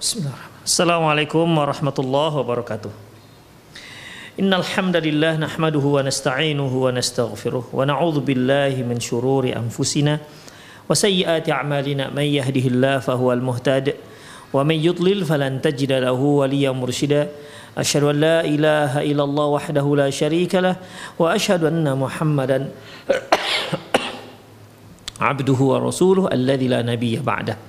Bismillahirrahmanirrahim. Assalamualaikum warahmatullahi wabarakatuh. Innal hamdalillah nahmaduhu wa nasta'inuhu wa nastaghfiruh wa na'udzu billahi min shururi anfusina wa sayyiati a'malina may yahdihillahu fahuwal muhtad wa may yudlil falan tajida lahu waliyyan mursyida. Asyhadu an la ilaha illallah wahdahu la syarika lah wa asyhadu anna Muhammadan abduhu wa rasuluh alladzi la nabiyya ba'dah.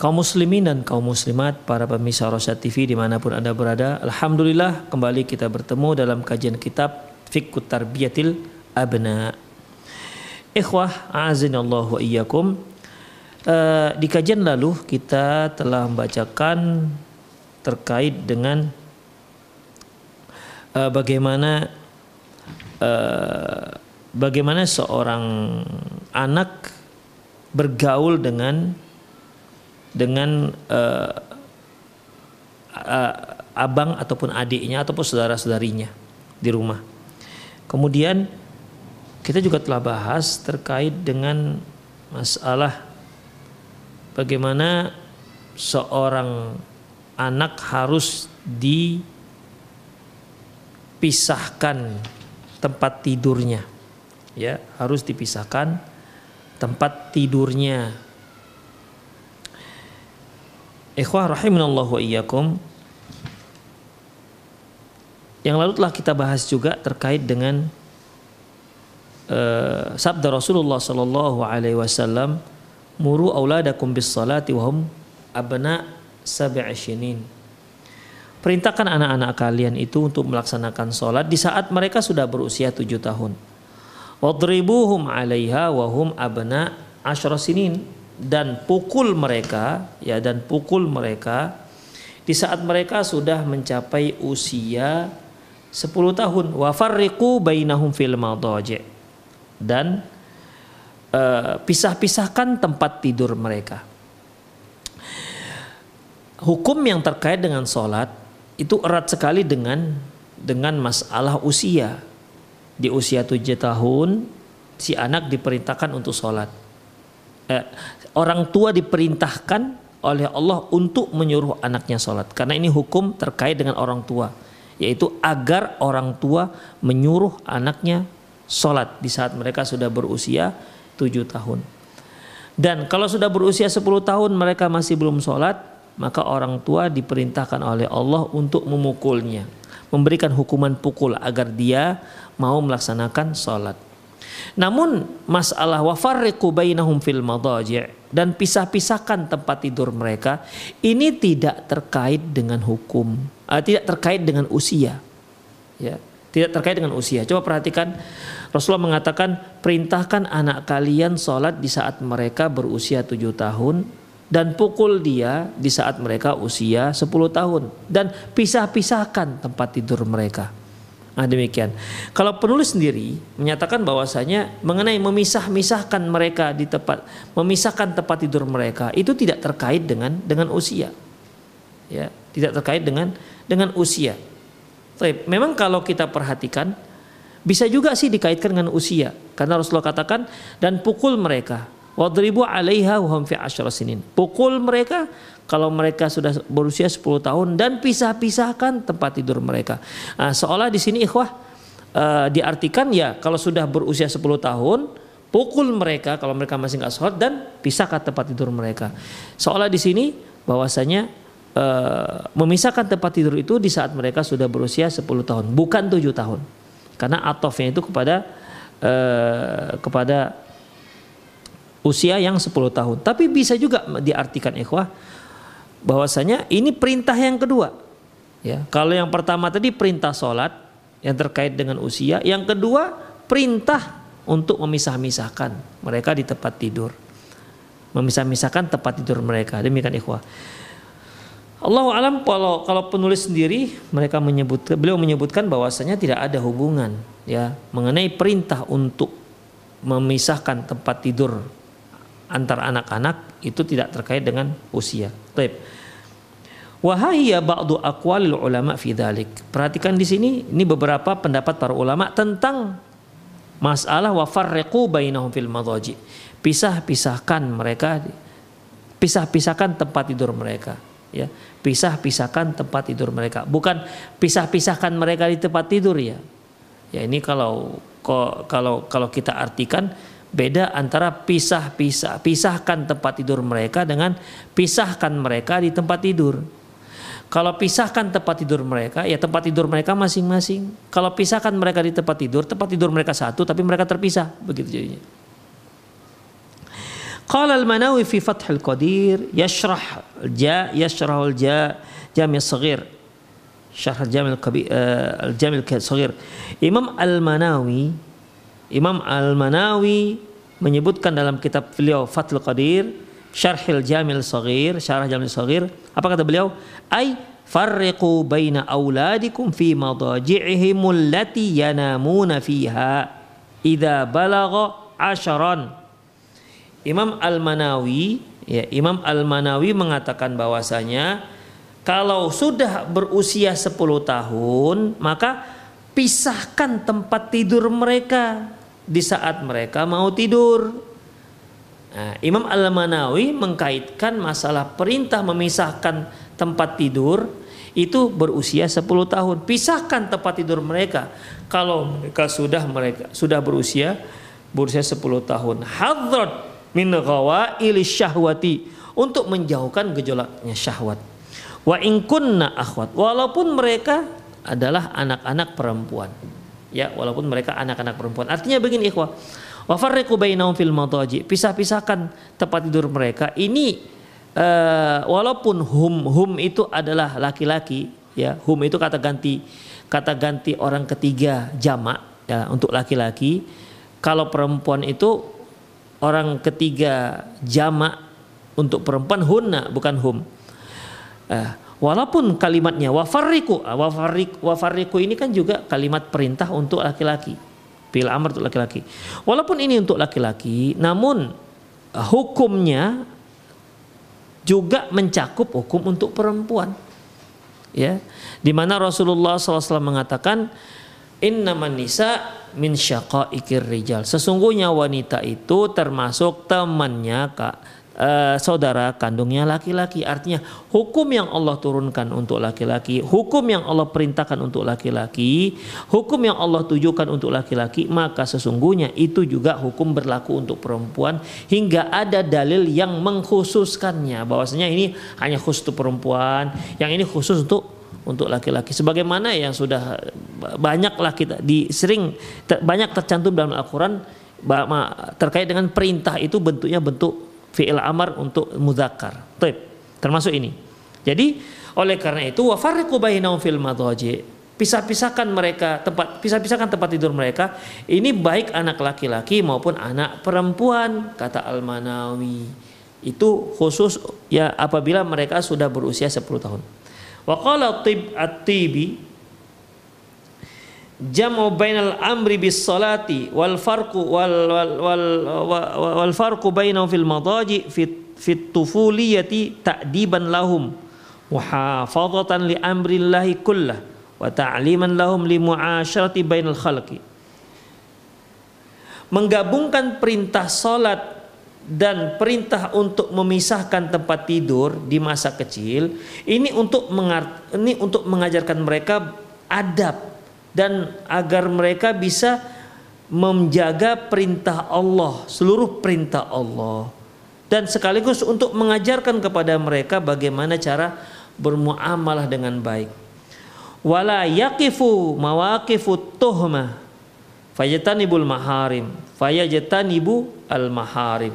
Kaum muslimin dan kaum muslimat, para pemirsa Rosyad TV di mana pun anda berada, Alhamdulillah kembali kita bertemu dalam kajian kitab Fikut Tarbiyatil Abna. Ikhwah, azinallahu wa iyyakum. Uh, di kajian lalu kita telah membacakan terkait dengan uh, bagaimana uh, bagaimana seorang anak bergaul dengan dengan uh, uh, abang ataupun adiknya ataupun saudara-saudarinya di rumah. Kemudian kita juga telah bahas terkait dengan masalah bagaimana seorang anak harus dipisahkan tempat tidurnya. Ya, harus dipisahkan tempat tidurnya Ikhwah rahimanallahu wa iyyakum. Yang lalu telah kita bahas juga terkait dengan uh, sabda Rasulullah sallallahu alaihi wasallam, "Muru auladakum bis salati wa hum abna sab'i syinin." Perintahkan anak-anak kalian itu untuk melaksanakan sholat di saat mereka sudah berusia tujuh tahun. Wadribuhum alaiha wa hum abna asyra sinin dan pukul mereka ya dan pukul mereka di saat mereka sudah mencapai usia 10 tahun. Wa farriqu bainahum fil madaji. Dan uh, pisah-pisahkan tempat tidur mereka. Hukum yang terkait dengan sholat itu erat sekali dengan dengan masalah usia. Di usia 7 tahun si anak diperintahkan untuk sholat. Eh, orang tua diperintahkan oleh Allah untuk menyuruh anaknya sholat. Karena ini hukum terkait dengan orang tua yaitu agar orang tua menyuruh anaknya sholat di saat mereka sudah berusia tujuh tahun. Dan kalau sudah berusia 10 tahun mereka masih belum sholat maka orang tua diperintahkan oleh Allah untuk memukulnya memberikan hukuman pukul agar dia mau melaksanakan sholat namun masalah wafarriqu bainahum fil madaji' dan pisah-pisahkan tempat tidur mereka ini tidak terkait dengan hukum, uh, tidak terkait dengan usia. Ya, tidak terkait dengan usia. Coba perhatikan Rasulullah mengatakan perintahkan anak kalian sholat di saat mereka berusia tujuh tahun dan pukul dia di saat mereka usia 10 tahun dan pisah-pisahkan tempat tidur mereka. Nah demikian. Kalau penulis sendiri menyatakan bahwasanya mengenai memisah-misahkan mereka di tempat memisahkan tempat tidur mereka itu tidak terkait dengan dengan usia. Ya, tidak terkait dengan dengan usia. Tapi memang kalau kita perhatikan bisa juga sih dikaitkan dengan usia karena Rasulullah katakan dan pukul mereka wadribu 'alaiha wa hum fi sinin. Pukul mereka kalau mereka sudah berusia 10 tahun dan pisah-pisahkan tempat tidur mereka. Nah, seolah di sini ikhwah uh, diartikan ya kalau sudah berusia 10 tahun pukul mereka kalau mereka masih nggak sholat dan pisahkan tempat tidur mereka. Seolah di sini bahwasanya uh, memisahkan tempat tidur itu di saat mereka sudah berusia 10 tahun, bukan 7 tahun. Karena atofnya itu kepada uh, kepada usia yang 10 tahun. Tapi bisa juga diartikan ikhwah bahwasanya ini perintah yang kedua. Ya, kalau yang pertama tadi perintah sholat yang terkait dengan usia, yang kedua perintah untuk memisah-misahkan mereka di tempat tidur. Memisah-misahkan tempat tidur mereka. Demikian ikhwah. Allah alam kalau kalau penulis sendiri mereka menyebut beliau menyebutkan bahwasanya tidak ada hubungan ya mengenai perintah untuk memisahkan tempat tidur antar anak-anak itu tidak terkait dengan usia. Baik. Wahaya ba'du aqwalil ulama fi dhalik. Perhatikan di sini ini beberapa pendapat para ulama tentang masalah wa farriqu bainahum fil madhaji. Pisah-pisahkan mereka pisah-pisahkan tempat tidur mereka ya. Pisah-pisahkan tempat tidur mereka. Bukan pisah-pisahkan mereka di tempat tidur ya. Ya ini kalau kalau kalau kita artikan beda antara pisah-pisah. Pisahkan tempat tidur mereka dengan pisahkan mereka di tempat tidur. Kalau pisahkan tempat tidur mereka ya tempat tidur mereka masing-masing. Kalau pisahkan mereka di tempat tidur tempat tidur mereka satu tapi mereka terpisah. Begitu jadinya. Qala al-Manawi fi Fath al-Qadir yashrah ja yashrah al-ja jami' saghir syarh al-jami' al-jami' al-saghir. Imam al-Manawi Imam Al-Manawi menyebutkan dalam kitab beliau Fathul Qadir Syarhil Jamil Saghir Syarah Jamil Saghir apa kata beliau? Ay farriqu baina auladikum fi madaji'ihim allati yanamuna fiha idza balagha asharan. Imam Al-Manawi ya Imam Al-Manawi mengatakan bahwasanya kalau sudah berusia 10 tahun maka pisahkan tempat tidur mereka di saat mereka mau tidur. Nah, Imam Al-Manawi mengkaitkan masalah perintah memisahkan tempat tidur itu berusia 10 tahun. Pisahkan tempat tidur mereka kalau mereka sudah mereka sudah berusia berusia 10 tahun. Hadrat min ghawaili syahwati untuk menjauhkan gejolaknya syahwat. Wa in kunna akhwat walaupun mereka adalah anak-anak perempuan ya walaupun mereka anak-anak perempuan. Artinya begini ikhwah. Wa farriqu bainahum fil madaji. Pisah-pisahkan tempat tidur mereka. Ini uh, walaupun hum hum itu adalah laki-laki ya. Hum itu kata ganti kata ganti orang ketiga jamak ya untuk laki-laki. Kalau perempuan itu orang ketiga jamak untuk perempuan hunna bukan hum. Uh, Walaupun kalimatnya wafariku, ah, wafarik, wafariku ini kan juga kalimat perintah untuk laki-laki. Pil amr untuk laki-laki. Walaupun ini untuk laki-laki, namun ah, hukumnya juga mencakup hukum untuk perempuan. Ya, di mana Rasulullah SAW mengatakan Inna nisa min syaqaikir rijal. Sesungguhnya wanita itu termasuk temannya kak uh, saudara kandungnya laki-laki. Artinya hukum yang Allah turunkan untuk laki-laki, hukum yang Allah perintahkan untuk laki-laki, hukum yang Allah tujukan untuk laki-laki, maka sesungguhnya itu juga hukum berlaku untuk perempuan hingga ada dalil yang mengkhususkannya bahwasanya ini hanya khusus untuk perempuan, yang ini khusus untuk untuk laki-laki sebagaimana yang sudah banyaklah kita di sering ter, banyak tercantum dalam Al-Qur'an terkait dengan perintah itu bentuknya bentuk fi'il amar untuk muzakkar. Baik, termasuk ini. Jadi oleh karena itu wa farriqu bainahum fil. Pisah-pisahkan mereka tempat pisah-pisahkan tempat tidur mereka. Ini baik anak laki-laki maupun anak perempuan kata Al-Manawi. Itu khusus ya apabila mereka sudah berusia 10 tahun. Wa qala tib at-tibi jamu bainal amri bis salati wal farqu wal wal wal, wal farqu bainahum fil madaji fit fit tufuliyati ta'diban lahum wa hafadhatan li amrillahi kullah wa ta'liman lahum li muasyarati bainal khalqi. Menggabungkan perintah salat dan perintah untuk memisahkan tempat tidur di masa kecil ini untuk mengar ini untuk mengajarkan mereka adab dan agar mereka bisa menjaga perintah Allah, seluruh perintah Allah dan sekaligus untuk mengajarkan kepada mereka bagaimana cara bermuamalah dengan baik. Wala yaqifu mawaqifu tuhmah fayatanibul maharim al maharim.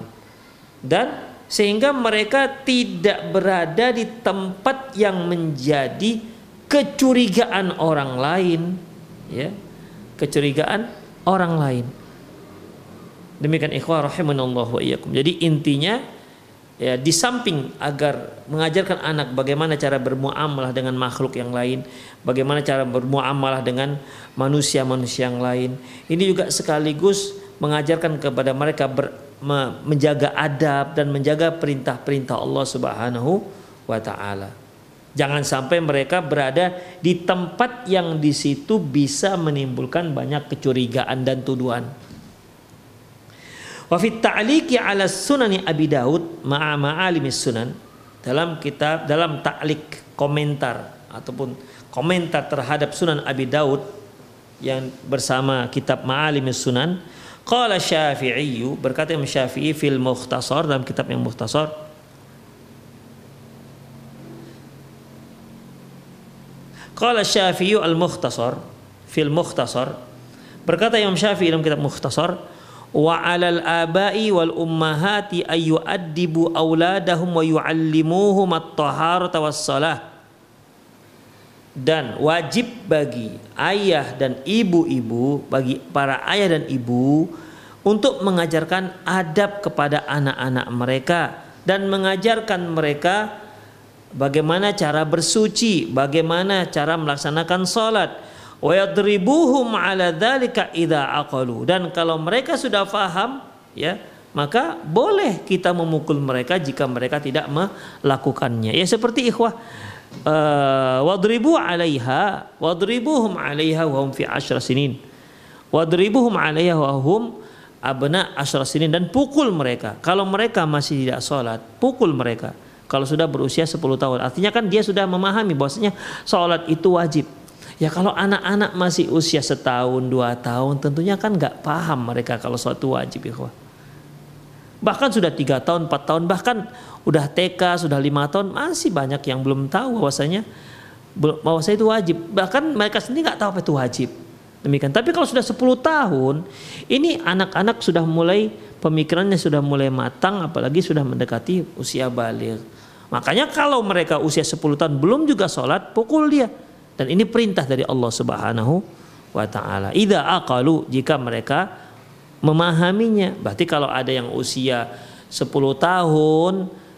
Dan sehingga mereka tidak berada di tempat yang menjadi kecurigaan orang lain ya kecurigaan orang lain demikian ikhwah rahimanallah wa iyyakum jadi intinya ya di samping agar mengajarkan anak bagaimana cara bermuamalah dengan makhluk yang lain, bagaimana cara bermuamalah dengan manusia-manusia yang lain. Ini juga sekaligus mengajarkan kepada mereka ber, me, menjaga adab dan menjaga perintah-perintah Allah Subhanahu wa taala. Jangan sampai mereka berada di tempat yang di situ bisa menimbulkan banyak kecurigaan dan tuduhan. Wa fit ta'liqi 'ala sunani Abi Daud ma'a ma'alimis sunan dalam kitab dalam ta'liq komentar ataupun komentar terhadap Sunan Abi Daud yang bersama kitab Ma'alimis Sunan qala Syafi'i berkata Imam Syafi'i fil Mukhtasar dalam kitab yang Mukhtasar Qala Syafi'i al-Mukhtasar fil Mukhtasar berkata Imam Syafi'i dalam kitab Mukhtasar wa 'alal abai wal ummahati ay yu'addibu auladahum wa yu'allimuhum at-taharata was-salah dan wajib bagi ayah dan ibu-ibu bagi para ayah dan ibu untuk mengajarkan adab kepada anak-anak mereka dan mengajarkan mereka bagaimana cara bersuci, bagaimana cara melaksanakan salat. Wa yadribuhum ala dzalika idza aqalu. Dan kalau mereka sudah faham, ya, maka boleh kita memukul mereka jika mereka tidak melakukannya. Ya seperti ikhwah uh, wadribu 'alaiha wadribuhum 'alaiha wa hum fi asyra sinin. Wadribuhum 'alaiha wa hum abna asyra sinin dan pukul mereka. Kalau mereka masih tidak sholat, pukul mereka kalau sudah berusia 10 tahun. Artinya kan dia sudah memahami bahwasanya sholat itu wajib. Ya kalau anak-anak masih usia setahun, dua tahun tentunya kan nggak paham mereka kalau sholat itu wajib ya Bahkan sudah tiga tahun, empat tahun, bahkan udah TK, sudah lima tahun masih banyak yang belum tahu bahwasanya bahwasanya itu wajib. Bahkan mereka sendiri nggak tahu apa itu wajib. Demikian. Tapi kalau sudah 10 tahun, ini anak-anak sudah mulai pemikirannya sudah mulai matang apalagi sudah mendekati usia balik. Makanya kalau mereka usia 10 tahun belum juga sholat, pukul dia. Dan ini perintah dari Allah Subhanahu wa taala. Idza aqalu jika mereka memahaminya. Berarti kalau ada yang usia 10 tahun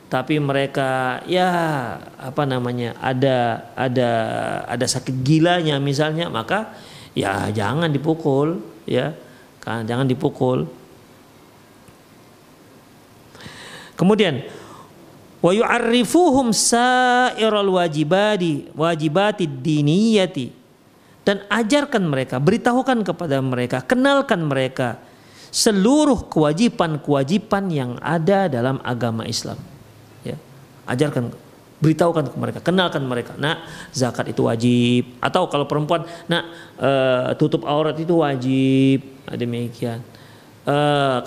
tapi mereka ya apa namanya ada ada ada sakit gilanya misalnya maka ya jangan dipukul ya jangan dipukul kemudian wa yu'arrifuhum sa'iral wajibati wajibati diniyati. Dan ajarkan mereka beritahukan kepada mereka kenalkan mereka seluruh kewajiban-kewajiban yang ada dalam agama Islam. Ya ajarkan beritahukan ke mereka kenalkan mereka. Nah zakat itu wajib. Atau kalau perempuan nah tutup aurat itu wajib. Nah, demikian. E,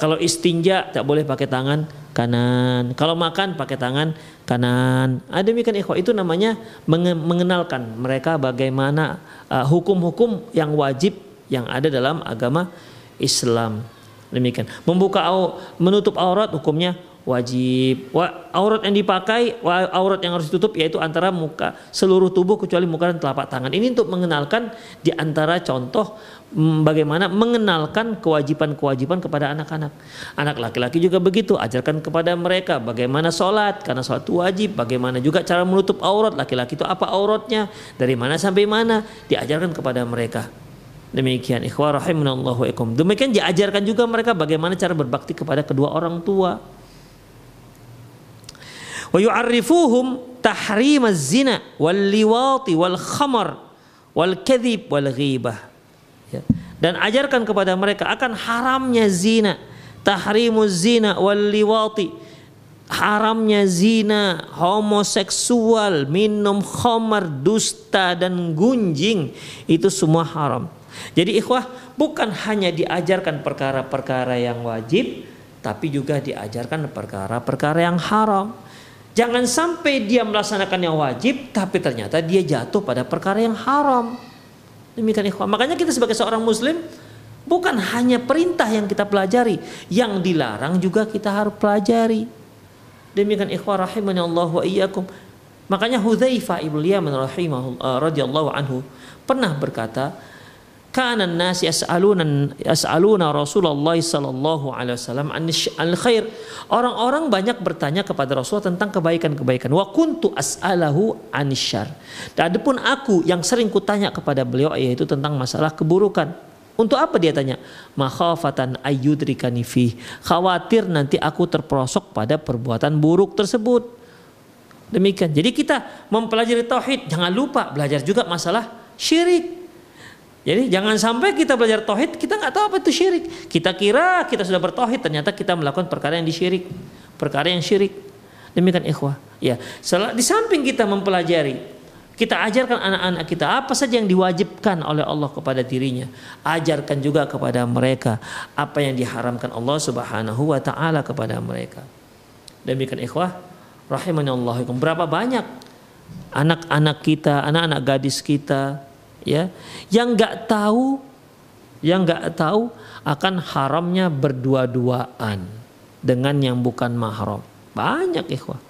kalau istinja tak boleh pakai tangan kanan. Kalau makan pakai tangan kanan. Ada ah, demikian ikhwah itu namanya mengenalkan mereka bagaimana uh, hukum-hukum uh, yang wajib yang ada dalam agama Islam. Demikian. Membuka menutup aurat hukumnya wajib. Aurat yang dipakai, aurat yang harus ditutup yaitu antara muka seluruh tubuh kecuali muka dan telapak tangan. Ini untuk mengenalkan di antara contoh bagaimana mengenalkan kewajiban-kewajiban kepada anak-anak. Anak laki-laki juga begitu, ajarkan kepada mereka bagaimana sholat, karena sholat itu wajib, bagaimana juga cara menutup aurat, laki-laki itu apa auratnya, dari mana sampai mana, diajarkan kepada mereka. Demikian ikhwah rahimanallahu ikum. Demikian diajarkan juga mereka bagaimana cara berbakti kepada kedua orang tua. Wa yu'arrifuhum tahrim az-zina wal liwati wal khamar wal kadhib wal ghibah ya. dan ajarkan kepada mereka akan haramnya zina tahrimuz zina wal liwati haramnya zina homoseksual minum khamar dusta dan gunjing itu semua haram jadi ikhwah bukan hanya diajarkan perkara-perkara yang wajib tapi juga diajarkan perkara-perkara yang haram Jangan sampai dia melaksanakan yang wajib tapi ternyata dia jatuh pada perkara yang haram. Demikian ikhwan. Makanya kita sebagai seorang muslim bukan hanya perintah yang kita pelajari, yang dilarang juga kita harus pelajari. Demikian ikhwan rahimani Allah wa iyyakum. Makanya Hudzaifah ibnu Yaman rahimahullah radhiyallahu anhu pernah berkata, kana nasi yas'aluna yas'aluna Rasulullah sallallahu alaihi wasallam al khair. Orang-orang banyak bertanya kepada Rasul tentang kebaikan-kebaikan. Wa kuntu as'alahu anisyar. Dan adapun aku yang sering kutanya kepada beliau yaitu tentang masalah keburukan. Untuk apa dia tanya? Makhafatan ayyudrikani fi. Khawatir nanti aku terperosok pada perbuatan buruk tersebut. Demikian. Jadi kita mempelajari tauhid, jangan lupa belajar juga masalah syirik. Jadi jangan sampai kita belajar tauhid kita nggak tahu apa itu syirik. Kita kira kita sudah bertauhid ternyata kita melakukan perkara yang disyirik, perkara yang syirik. Demikian ikhwah. Ya, di samping kita mempelajari, kita ajarkan anak-anak kita apa saja yang diwajibkan oleh Allah kepada dirinya. Ajarkan juga kepada mereka apa yang diharamkan Allah Subhanahu wa taala kepada mereka. Demikian ikhwah, rahimani Allah. Berapa banyak anak-anak kita, anak-anak gadis kita ya. Yang nggak tahu yang nggak tahu akan haramnya berdua-duaan dengan yang bukan mahram. Banyak ikhwah.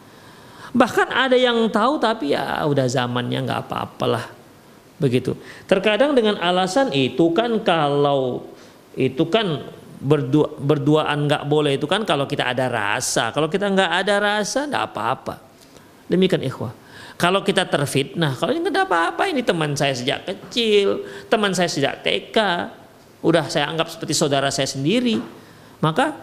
Bahkan ada yang tahu tapi ya udah zamannya nggak apa-apalah. Begitu. Terkadang dengan alasan itu kan kalau itu kan berdua berduaan nggak boleh. Itu kan kalau kita ada rasa. Kalau kita nggak ada rasa nggak apa-apa. Demikian ikhwah kalau kita terfitnah, kalau ini tidak apa-apa ini teman saya sejak kecil, teman saya sejak TK, udah saya anggap seperti saudara saya sendiri, maka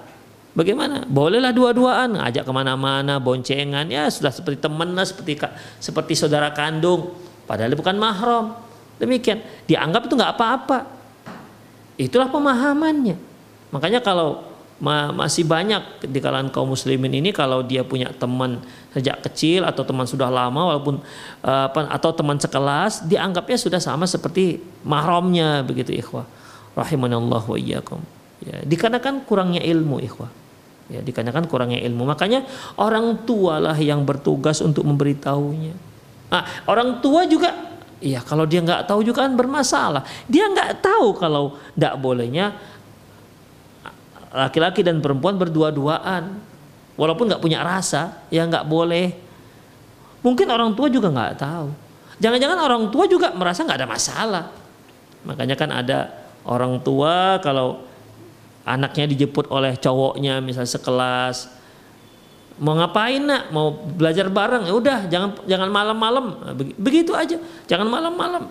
bagaimana? Bolehlah dua-duaan, ngajak ke mana-mana, boncengan, ya sudah seperti teman lah, seperti seperti saudara kandung, padahal bukan mahram. Demikian, dianggap itu nggak apa-apa. Itulah pemahamannya. Makanya kalau ma masih banyak di kalangan kaum muslimin ini kalau dia punya teman sejak kecil atau teman sudah lama walaupun uh, atau teman sekelas dianggapnya sudah sama seperti mahramnya begitu ikhwah. Rahimanallah wa iyyakum. Ya dikarenakan kurangnya ilmu ikhwah. Ya dikarenakan kurangnya ilmu. Makanya orang tua lah yang bertugas untuk memberitahunya. Ah orang tua juga Iya, kalau dia nggak tahu juga kan bermasalah. Dia nggak tahu kalau tidak bolehnya laki-laki dan perempuan berdua-duaan walaupun nggak punya rasa ya nggak boleh. Mungkin orang tua juga nggak tahu. Jangan-jangan orang tua juga merasa nggak ada masalah. Makanya kan ada orang tua kalau anaknya dijemput oleh cowoknya misalnya sekelas mau ngapain nak? Mau belajar bareng? Ya udah jangan jangan malam-malam. Nah, begitu aja. Jangan malam-malam.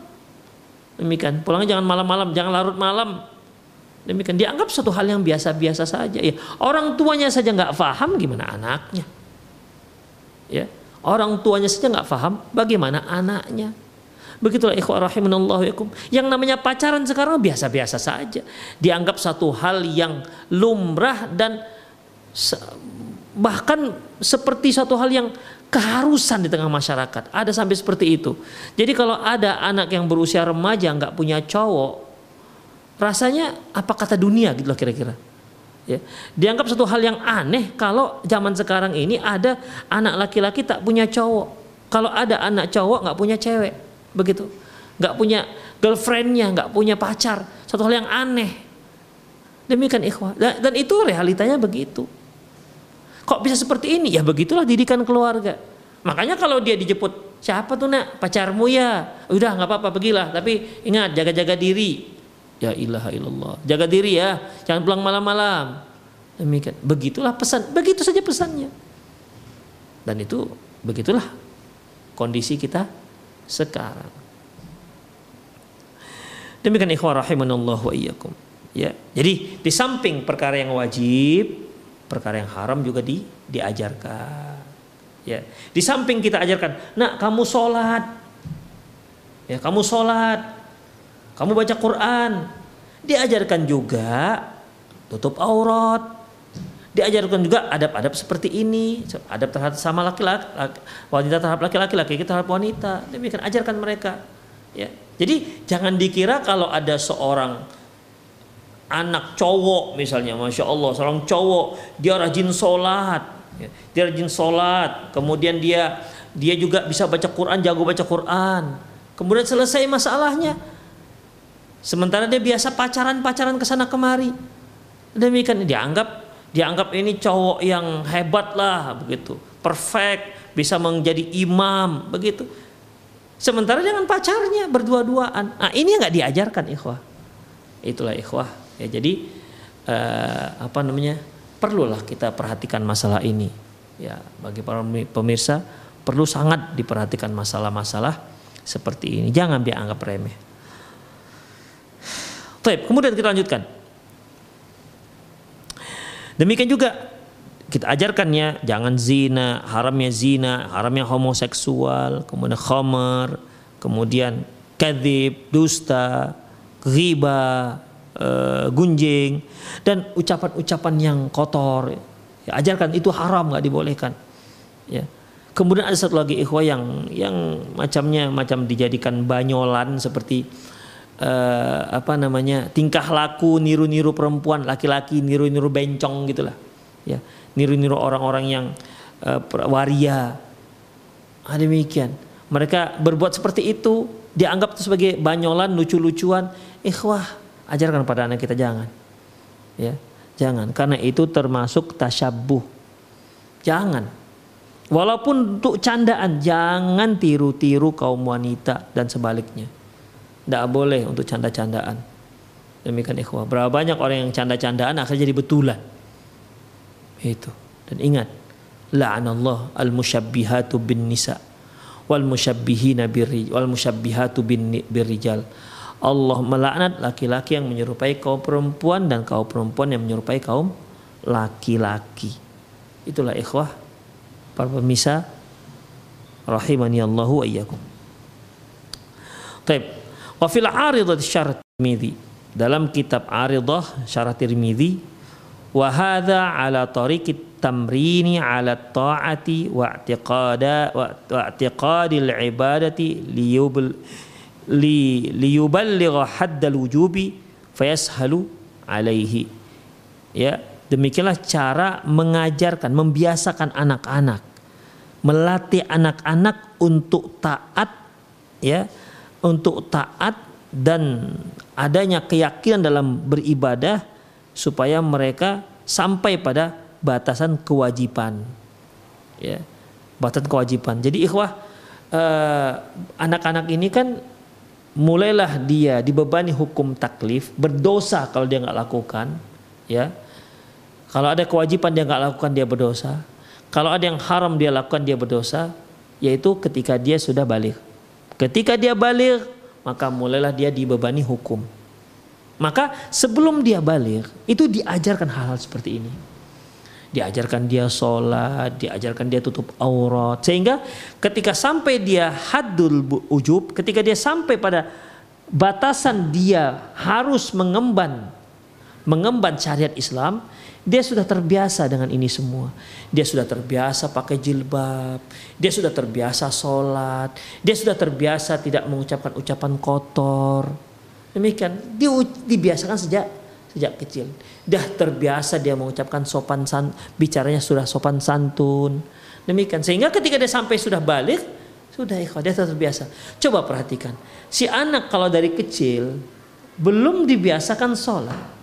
Demikian. Pulangnya jangan malam-malam jangan larut malam Demikian dianggap satu hal yang biasa-biasa saja. Ya, orang tuanya saja nggak paham gimana anaknya. Ya, orang tuanya saja nggak paham bagaimana anaknya. Begitulah ikhwah rahimanallahu yakum. Yang namanya pacaran sekarang biasa-biasa saja. Dianggap satu hal yang lumrah dan bahkan seperti satu hal yang keharusan di tengah masyarakat. Ada sampai seperti itu. Jadi kalau ada anak yang berusia remaja nggak punya cowok, rasanya apa kata dunia gitu loh kira-kira. Ya. Dianggap satu hal yang aneh kalau zaman sekarang ini ada anak laki-laki tak punya cowok. Kalau ada anak cowok nggak punya cewek, begitu. Nggak punya girlfriendnya, nggak punya pacar. Satu hal yang aneh. Demikian ikhwah. Dan, itu realitanya begitu. Kok bisa seperti ini? Ya begitulah didikan keluarga. Makanya kalau dia dijemput, siapa tuh nak? Pacarmu ya? Udah nggak apa-apa pergilah. Tapi ingat jaga-jaga diri Ya ilaha illallah. Jaga diri ya, jangan pulang malam-malam. Demikian. Begitulah pesan, begitu saja pesannya. Dan itu begitulah kondisi kita sekarang. Demikian ikhwah rahimanallah wa iyyakum. Ya. Jadi di samping perkara yang wajib, perkara yang haram juga di diajarkan. Ya. Di samping kita ajarkan, "Nak, kamu sholat." Ya, kamu sholat kamu baca Quran. Diajarkan juga tutup aurat. Diajarkan juga adab-adab seperti ini, adab terhadap sama laki-laki, wanita terhadap laki-laki, laki terhadap wanita. Demikian ajarkan mereka. Ya. Jadi jangan dikira kalau ada seorang anak cowok misalnya, masya Allah, seorang cowok dia rajin sholat, Ya. Dia rajin sholat, kemudian dia dia juga bisa baca Quran, jago baca Quran. Kemudian selesai masalahnya. Sementara dia biasa pacaran-pacaran ke sana kemari. Demikian dianggap dianggap ini cowok yang hebat lah begitu. Perfect, bisa menjadi imam begitu. Sementara dengan pacarnya berdua-duaan. Nah, ini nggak diajarkan ikhwah. Itulah ikhwah. Ya jadi uh, apa namanya? perlulah kita perhatikan masalah ini. Ya, bagi para pemirsa perlu sangat diperhatikan masalah-masalah seperti ini. Jangan dianggap remeh. Baik, kemudian kita lanjutkan. Demikian juga kita ajarkan ya jangan zina, haramnya zina, haramnya homoseksual, kemudian khamar, kemudian kadhib, dusta, riba, uh, gunjing dan ucapan-ucapan yang kotor. Ya, ajarkan itu haram nggak dibolehkan. Ya. Kemudian ada satu lagi ikhwah yang yang macamnya macam dijadikan banyolan seperti uh, apa namanya tingkah laku niru-niru perempuan laki-laki niru-niru bencong gitulah ya. Niru-niru orang-orang yang uh, waria. Ah, demikian. Mereka berbuat seperti itu dianggap sebagai banyolan lucu-lucuan. Ikhwah ajarkan pada anak kita jangan. Ya jangan. Karena itu termasuk tasyabuh. Jangan. Walaupun untuk candaan jangan tiru-tiru kaum wanita dan sebaliknya tidak boleh untuk canda-candaan demikian ikhwah berapa banyak orang yang canda-candaan akhirnya jadi betulan itu dan ingat la'anallah al-musyabbihatu bin nisa wal musyabbihina birri wal musyabbihatu bin birrijal Allah melaknat laki-laki yang menyerupai kaum perempuan dan kaum perempuan yang menyerupai kaum laki-laki. Itulah ikhwah para pemirsa rahimani Allah wa. Taib. Wa fil 'aridah syarat Tirmidzi. Dalam kitab 'Aridah syarat Tirmidzi wa hadza ala tariqit tamrini ala ta'ati wa i'tiqada wa i'tiqadil ibadati liyubl li liyuballigha haddal wujubi fayashalu alaihi ya demikianlah cara mengajarkan membiasakan anak-anak melatih anak-anak untuk taat ya untuk taat dan adanya keyakinan dalam beribadah supaya mereka sampai pada batasan kewajiban ya batasan kewajiban jadi ikhwah eh, anak-anak ini kan mulailah dia dibebani hukum taklif berdosa kalau dia nggak lakukan ya. Kalau ada kewajiban dia nggak lakukan dia berdosa. Kalau ada yang haram dia lakukan dia berdosa yaitu ketika dia sudah balik ketika dia balik maka mulailah dia dibebani hukum maka sebelum dia balik itu diajarkan hal-hal seperti ini diajarkan dia sholat, diajarkan dia tutup aurat. Sehingga ketika sampai dia haddul ujub, ketika dia sampai pada batasan dia harus mengemban mengemban syariat Islam, dia sudah terbiasa dengan ini semua. Dia sudah terbiasa pakai jilbab, dia sudah terbiasa sholat, dia sudah terbiasa tidak mengucapkan ucapan kotor. Demikian, dia dibiasakan sejak sejak kecil. Dah terbiasa dia mengucapkan sopan san, bicaranya sudah sopan santun. Demikian sehingga ketika dia sampai sudah balik, sudah ikhwah dia terbiasa. Coba perhatikan, si anak kalau dari kecil belum dibiasakan sholat.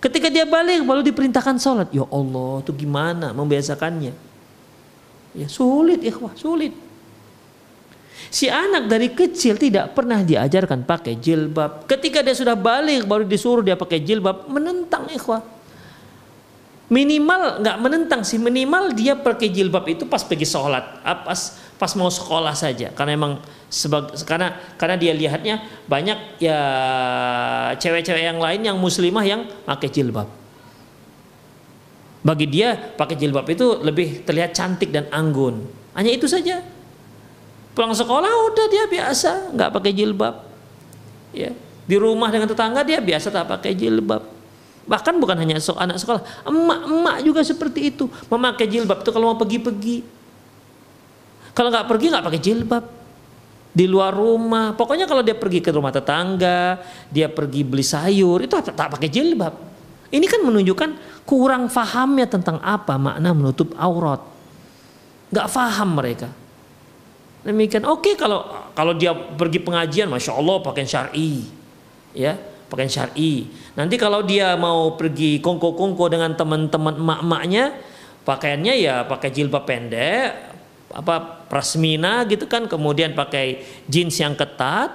Ketika dia balik baru diperintahkan sholat. Ya Allah, itu gimana membiasakannya? Ya sulit ikhwah, sulit. Si anak dari kecil tidak pernah diajarkan pakai jilbab. Ketika dia sudah balik baru disuruh dia pakai jilbab, menentang ikhwah. Minimal nggak menentang sih, minimal dia pakai jilbab itu pas pergi sholat, ah, pas pas mau sekolah saja. Karena emang sebag, karena karena dia lihatnya banyak ya cewek-cewek yang lain yang muslimah yang pakai jilbab. Bagi dia pakai jilbab itu lebih terlihat cantik dan anggun. Hanya itu saja. Pulang sekolah udah dia biasa nggak pakai jilbab. Ya. Di rumah dengan tetangga dia biasa tak pakai jilbab. Bahkan bukan hanya anak sekolah, emak-emak juga seperti itu memakai jilbab itu kalau mau pergi-pergi. Kalau nggak pergi nggak pakai jilbab di luar rumah. Pokoknya kalau dia pergi ke rumah tetangga, dia pergi beli sayur itu tak, tak pakai jilbab. Ini kan menunjukkan kurang fahamnya tentang apa makna menutup aurat. Gak faham mereka. Demikian oke okay, kalau kalau dia pergi pengajian, masya Allah pakaian syari, ya pakaian syari. Nanti kalau dia mau pergi kongko-kongko dengan teman-teman emak-emaknya, pakaiannya ya pakai jilbab pendek, apa prasmina gitu kan, kemudian pakai jeans yang ketat,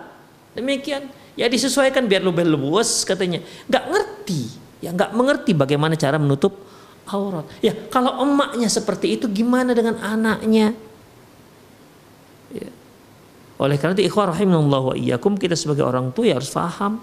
demikian. Ya disesuaikan biar lebih luas katanya. Gak ngerti ya nggak mengerti bagaimana cara menutup aurat. Ya kalau emaknya seperti itu gimana dengan anaknya? Ya. Oleh karena itu ikhwah rahimahullah wa iyyakum kita sebagai orang tua ya harus paham.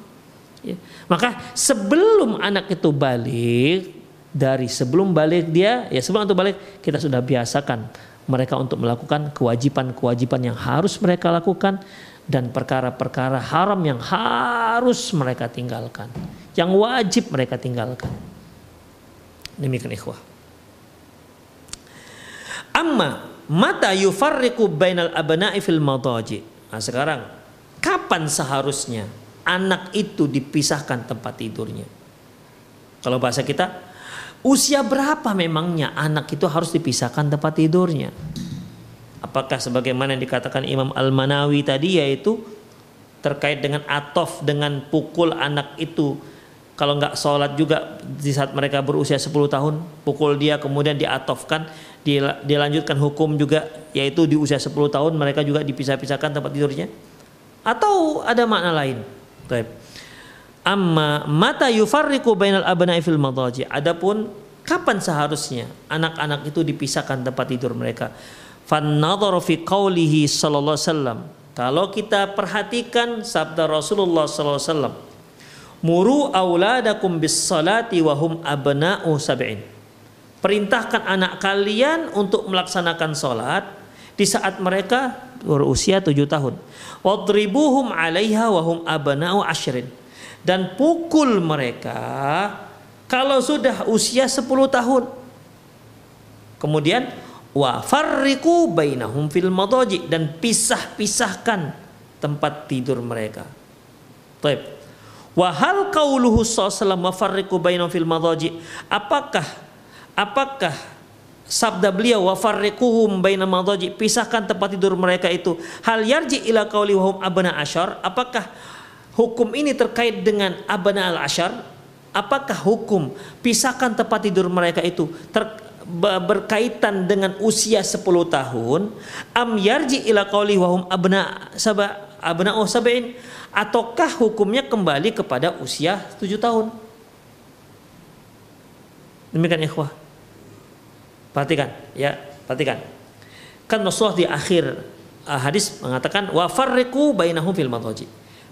Ya. Maka sebelum anak itu balik dari sebelum balik dia ya sebelum itu balik kita sudah biasakan mereka untuk melakukan kewajiban-kewajiban yang harus mereka lakukan dan perkara-perkara haram yang harus mereka tinggalkan yang wajib mereka tinggalkan. Demikian ikhwah. Amma mata yufarriqu bainal abna'i fil madaji. Nah, sekarang kapan seharusnya anak itu dipisahkan tempat tidurnya? Kalau bahasa kita, usia berapa memangnya anak itu harus dipisahkan tempat tidurnya? Apakah sebagaimana yang dikatakan Imam Al-Manawi tadi yaitu terkait dengan atof dengan pukul anak itu kalau nggak sholat juga di saat mereka berusia 10 tahun pukul dia kemudian diatofkan dilanjutkan hukum juga yaitu di usia 10 tahun mereka juga dipisah-pisahkan tempat tidurnya atau ada makna lain Baik. amma mata yufarriqu bainal abna'i fil madaji adapun kapan seharusnya anak-anak itu dipisahkan tempat tidur mereka fan fi qawlihi sallallahu alaihi wasallam kalau kita perhatikan sabda Rasulullah sallallahu alaihi wasallam Muru auladakum bis salati wa hum abna'u sab'in. Perintahkan anak kalian untuk melaksanakan salat di saat mereka berusia tujuh tahun. Wadribuhum 'alaiha wa hum abna'u ashrin. Dan pukul mereka kalau sudah usia 10 tahun. Kemudian wa farriqu bainahum fil madaji dan pisah-pisahkan tempat tidur mereka. Baik. Wahal kauluhu sallallahu mafarriqu bainahum fil madaji. Apakah apakah sabda beliau wafarriquhum baina madaji. Pisahkan tempat tidur mereka itu. Hal yarji ila qauli wahum abna asyar apakah hukum ini terkait dengan abna al asyar apakah hukum pisahkan tempat tidur mereka itu ter, berkaitan dengan usia 10 tahun? Am yarji ila qauli wahum abna saba abna oh sabain ataukah hukumnya kembali kepada usia tujuh tahun? Demikian ikhwah. Perhatikan, ya, perhatikan. Kan Rasulullah di akhir uh, hadis mengatakan wa farriqu bainahum fil madaji.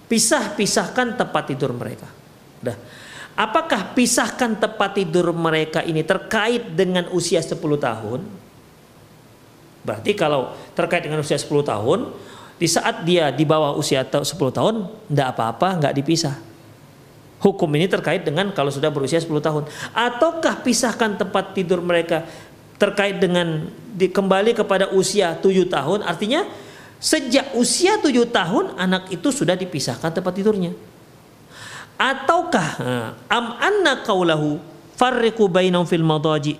Pisah-pisahkan tempat tidur mereka. Dah. Apakah pisahkan tempat tidur mereka ini terkait dengan usia 10 tahun? Berarti kalau terkait dengan usia 10 tahun, di saat dia di bawah usia 10 tahun, tidak apa-apa, nggak dipisah. Hukum ini terkait dengan kalau sudah berusia 10 tahun. Ataukah pisahkan tempat tidur mereka terkait dengan di, kembali kepada usia 7 tahun, artinya sejak usia 7 tahun anak itu sudah dipisahkan tempat tidurnya. Ataukah am anna kaulahu farriqu bainahum fil madaji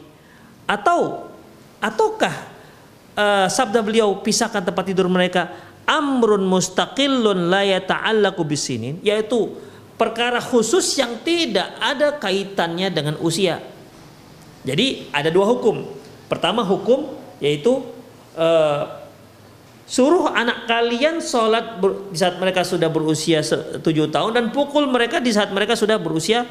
atau ataukah uh, sabda beliau pisahkan tempat tidur mereka amrun mustaqillun la yata'allaqu bisinin yaitu perkara khusus yang tidak ada kaitannya dengan usia. Jadi ada dua hukum. Pertama hukum yaitu uh, suruh anak kalian sholat ber, di saat mereka sudah berusia tujuh tahun dan pukul mereka di saat mereka sudah berusia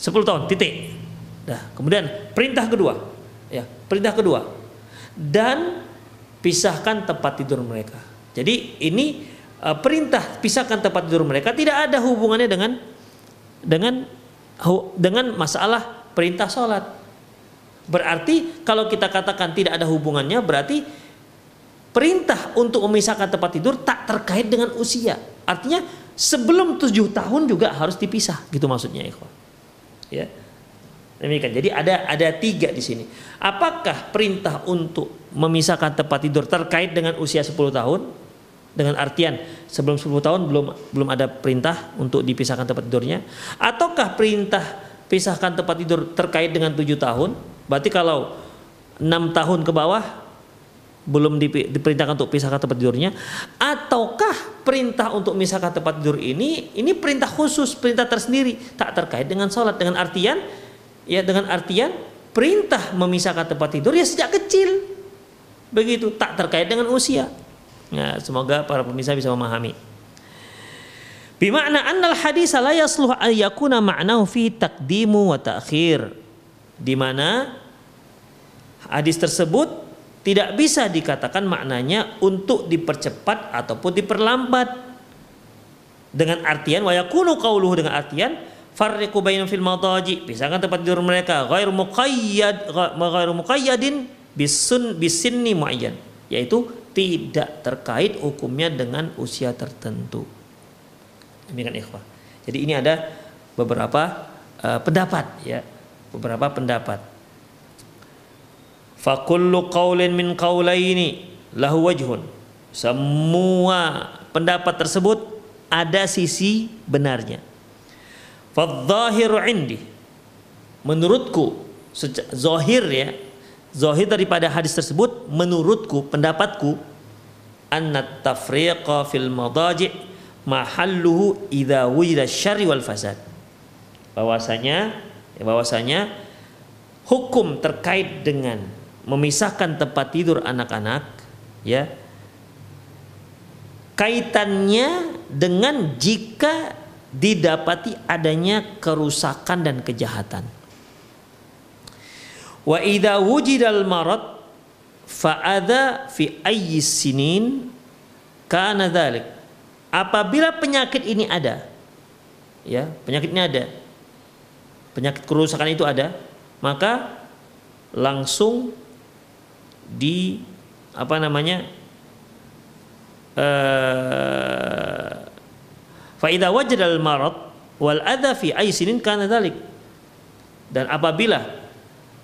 10 tahun titik. Nah, kemudian perintah kedua, ya perintah kedua dan pisahkan tempat tidur mereka. Jadi ini uh, perintah pisahkan tempat tidur mereka tidak ada hubungannya dengan dengan dengan masalah perintah sholat. Berarti kalau kita katakan tidak ada hubungannya berarti perintah untuk memisahkan tempat tidur tak terkait dengan usia. Artinya sebelum tujuh tahun juga harus dipisah gitu maksudnya ikhwan. Ya. Demikian. Jadi ada ada tiga di sini. Apakah perintah untuk memisahkan tempat tidur terkait dengan usia 10 tahun? dengan artian sebelum 10 tahun belum belum ada perintah untuk dipisahkan tempat tidurnya ataukah perintah pisahkan tempat tidur terkait dengan tujuh tahun, berarti kalau enam tahun ke bawah belum diperintahkan untuk pisahkan tempat tidurnya, ataukah perintah untuk memisahkan tempat tidur ini ini perintah khusus, perintah tersendiri, tak terkait dengan sholat dengan artian ya dengan artian perintah memisahkan tempat tidur ya sejak kecil begitu tak terkait dengan usia. Nah, semoga para pemirsa bisa memahami. Bimakna annal hadis la yasluh an yakuna ma'nahu fi taqdimu wa ta'khir. Di mana hadis tersebut tidak bisa dikatakan maknanya untuk dipercepat ataupun diperlambat. Dengan artian wa yakunu qawluhu dengan artian farriqu bainal fil madaji pisahkan tempat tidur mereka ghair muqayyad ghair muqayyadin bisun bisinni muayyan yaitu tidak terkait hukumnya dengan usia tertentu. Demikian ikhwah. Jadi ini ada beberapa uh, pendapat ya, beberapa pendapat. Fakullu qaulin min qaulaini lahu wajhun. Semua pendapat tersebut ada sisi benarnya. Fadzahiru indi. Menurutku, zahir ya, zahir daripada hadis tersebut menurutku, pendapatku anna tafriqa fil madaji' mahalluhu idza wujida syarri wal fasad. Bahwasanya ya bahwasanya hukum terkait dengan memisahkan tempat tidur anak-anak ya kaitannya dengan jika didapati adanya kerusakan dan kejahatan. Wa idza wujidal marad fa'adha fi ayyi sinin kana dhalik Apabila penyakit ini ada, ya penyakit ini ada, penyakit kerusakan itu ada, maka langsung di apa namanya uh, fa idza wajada al marad wal adha fi aisinin kana dhalik dan apabila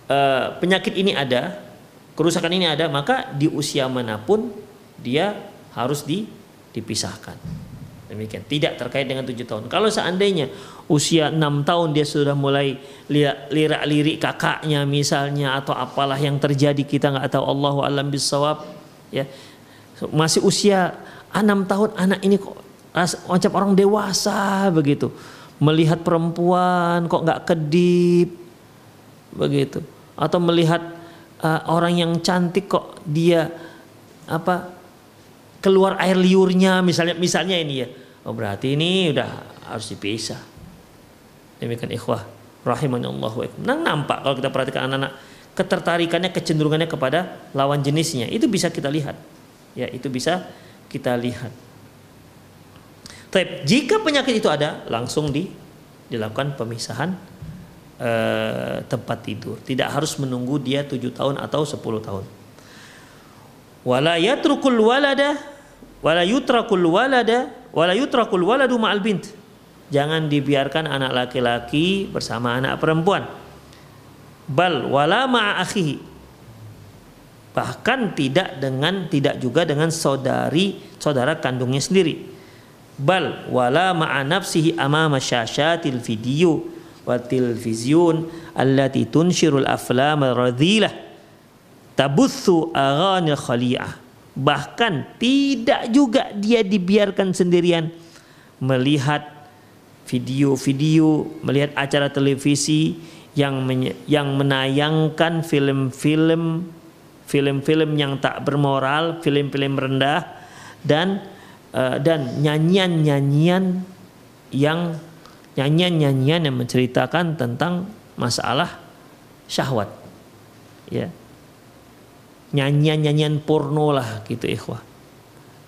uh, penyakit ini ada kerusakan ini ada maka di usia mana pun dia harus di dipisahkan. Demikian, tidak terkait dengan tujuh tahun. Kalau seandainya usia enam tahun dia sudah mulai lirak-lirik kakaknya misalnya atau apalah yang terjadi kita nggak tahu. Allah alam bisawab ya. Masih usia enam tahun anak ini kok macam orang dewasa begitu. Melihat perempuan kok nggak kedip begitu. Atau melihat uh, orang yang cantik kok dia apa keluar air liurnya misalnya misalnya ini ya oh berarti ini udah harus dipisah. Demikian ikhwah. Rahimahnya Allah nah, nampak kalau kita perhatikan anak-anak ketertarikannya kecenderungannya kepada lawan jenisnya. Itu bisa kita lihat. Ya itu bisa kita lihat. Tapi jika penyakit itu ada langsung di dilakukan pemisahan eh, tempat tidur. Tidak harus menunggu dia tujuh tahun atau sepuluh tahun. Wala yatrukul walada wala yutrakul walada wala yutrakul waladu ma'al bint. Jangan dibiarkan anak laki-laki bersama anak perempuan. Bal wala ma'a akhihi. Bahkan tidak dengan tidak juga dengan saudari saudara kandungnya sendiri. Bal wala ma'a nafsihi amama syashatil video wa tilvizyun allati tunshirul aflam radhilah. Tabuthu aghanil khali'ah bahkan tidak juga dia dibiarkan sendirian melihat video-video melihat acara televisi yang yang menayangkan film-film film-film yang tak bermoral film-film rendah dan uh, dan nyanyian-nyanyian yang nyanyian-nyanyian yang menceritakan tentang masalah syahwat. Ya nyanyian-nyanyian porno lah gitu ikhwah.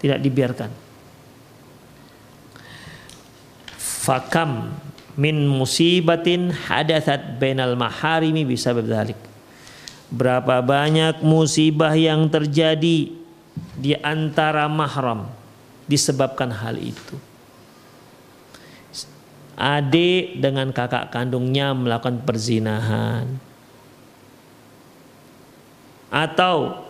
Tidak dibiarkan. Fakam min musibatin hadathat bainal maharimi bisa berbalik. Berapa banyak musibah yang terjadi di antara mahram disebabkan hal itu. Adik dengan kakak kandungnya melakukan perzinahan atau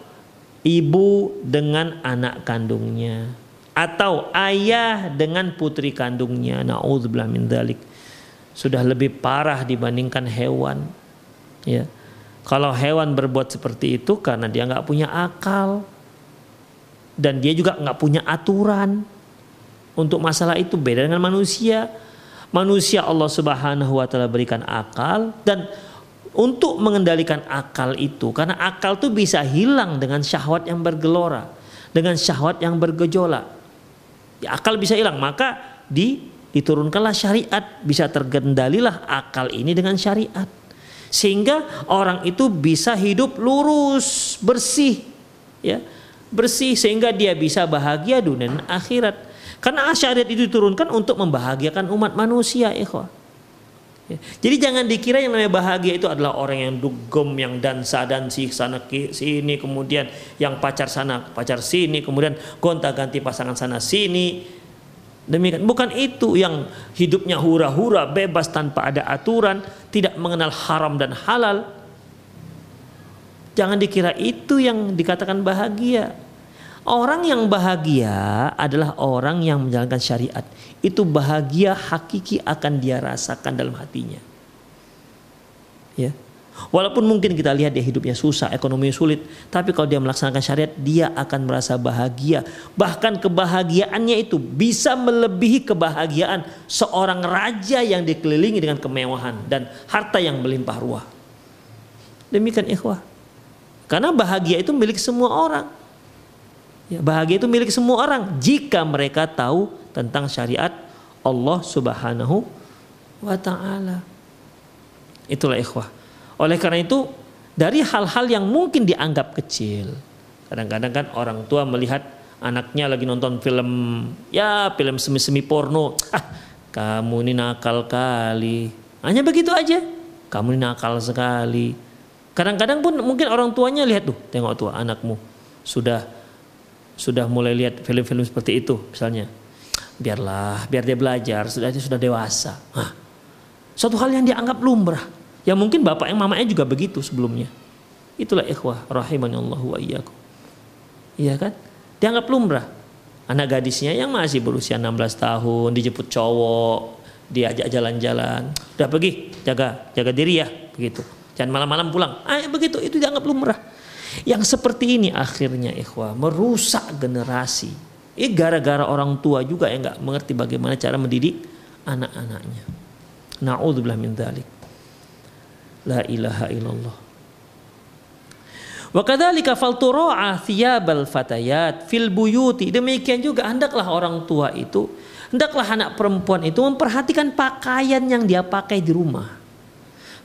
ibu dengan anak kandungnya atau ayah dengan putri kandungnya naudzubillah min dzalik sudah lebih parah dibandingkan hewan. Ya. Kalau hewan berbuat seperti itu karena dia nggak punya akal dan dia juga nggak punya aturan untuk masalah itu beda dengan manusia. Manusia Allah Subhanahu wa taala berikan akal dan untuk mengendalikan akal itu karena akal itu bisa hilang dengan syahwat yang bergelora, dengan syahwat yang bergejolak. Ya, akal bisa hilang, maka di diturunkanlah syariat, bisa tergendalilah akal ini dengan syariat. Sehingga orang itu bisa hidup lurus, bersih, ya. Bersih sehingga dia bisa bahagia dunia dan akhirat. Karena syariat itu diturunkan untuk membahagiakan umat manusia, ikhwah. Ya. Jadi jangan dikira yang namanya bahagia itu adalah orang yang dugem, yang dansa dansi sana sini, kemudian yang pacar sana pacar sini, kemudian gonta ganti pasangan sana sini. Demikian bukan itu yang hidupnya hura-hura, bebas tanpa ada aturan, tidak mengenal haram dan halal. Jangan dikira itu yang dikatakan bahagia. Orang yang bahagia adalah orang yang menjalankan syariat. Itu bahagia hakiki akan dia rasakan dalam hatinya. Ya. Walaupun mungkin kita lihat dia hidupnya susah, ekonomi sulit, tapi kalau dia melaksanakan syariat, dia akan merasa bahagia. Bahkan kebahagiaannya itu bisa melebihi kebahagiaan seorang raja yang dikelilingi dengan kemewahan dan harta yang melimpah ruah. Demikian ikhwah. Karena bahagia itu milik semua orang. Ya, bahagia itu milik semua orang jika mereka tahu tentang syariat Allah Subhanahu wa taala. Itulah ikhwah. Oleh karena itu dari hal-hal yang mungkin dianggap kecil. Kadang-kadang kan orang tua melihat anaknya lagi nonton film ya film semi-semi porno. Ah, kamu ini nakal kali. Hanya begitu aja. Kamu ini nakal sekali. Kadang-kadang pun mungkin orang tuanya lihat tuh, tengok tua anakmu sudah sudah mulai lihat film-film seperti itu misalnya biarlah biar dia belajar sudah dia sudah dewasa. Nah, suatu hal yang dianggap lumrah. Yang mungkin bapak yang mamanya juga begitu sebelumnya. Itulah ikhwah rahimani Allah wa iya kan? Dianggap lumrah. Anak gadisnya yang masih berusia 16 tahun dijemput cowok diajak jalan-jalan. Udah pergi jaga jaga diri ya begitu. Jangan malam-malam pulang. Ah begitu itu dianggap lumrah. Yang seperti ini akhirnya ikhwah merusak generasi. Ini gara-gara orang tua juga yang nggak mengerti bagaimana cara mendidik anak-anaknya. Na'udzubillah min dzalik. La ilaha illallah. Wa kadzalika faltura'a thiyabal fatayat fil buyuti. Demikian juga hendaklah orang tua itu hendaklah anak perempuan itu memperhatikan pakaian yang dia pakai di rumah.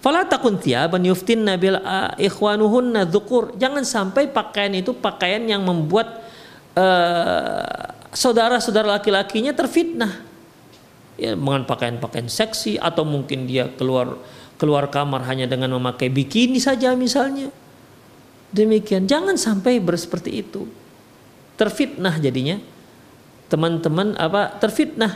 Fala takun thiyaban yuftin nabil ikhwanuhunna dzukur. Jangan sampai pakaian itu pakaian yang membuat saudara-saudara laki-lakinya terfitnah. Ya, dengan pakaian-pakaian seksi atau mungkin dia keluar keluar kamar hanya dengan memakai bikini saja misalnya. Demikian, jangan sampai berseperti itu. Terfitnah jadinya. Teman-teman apa terfitnah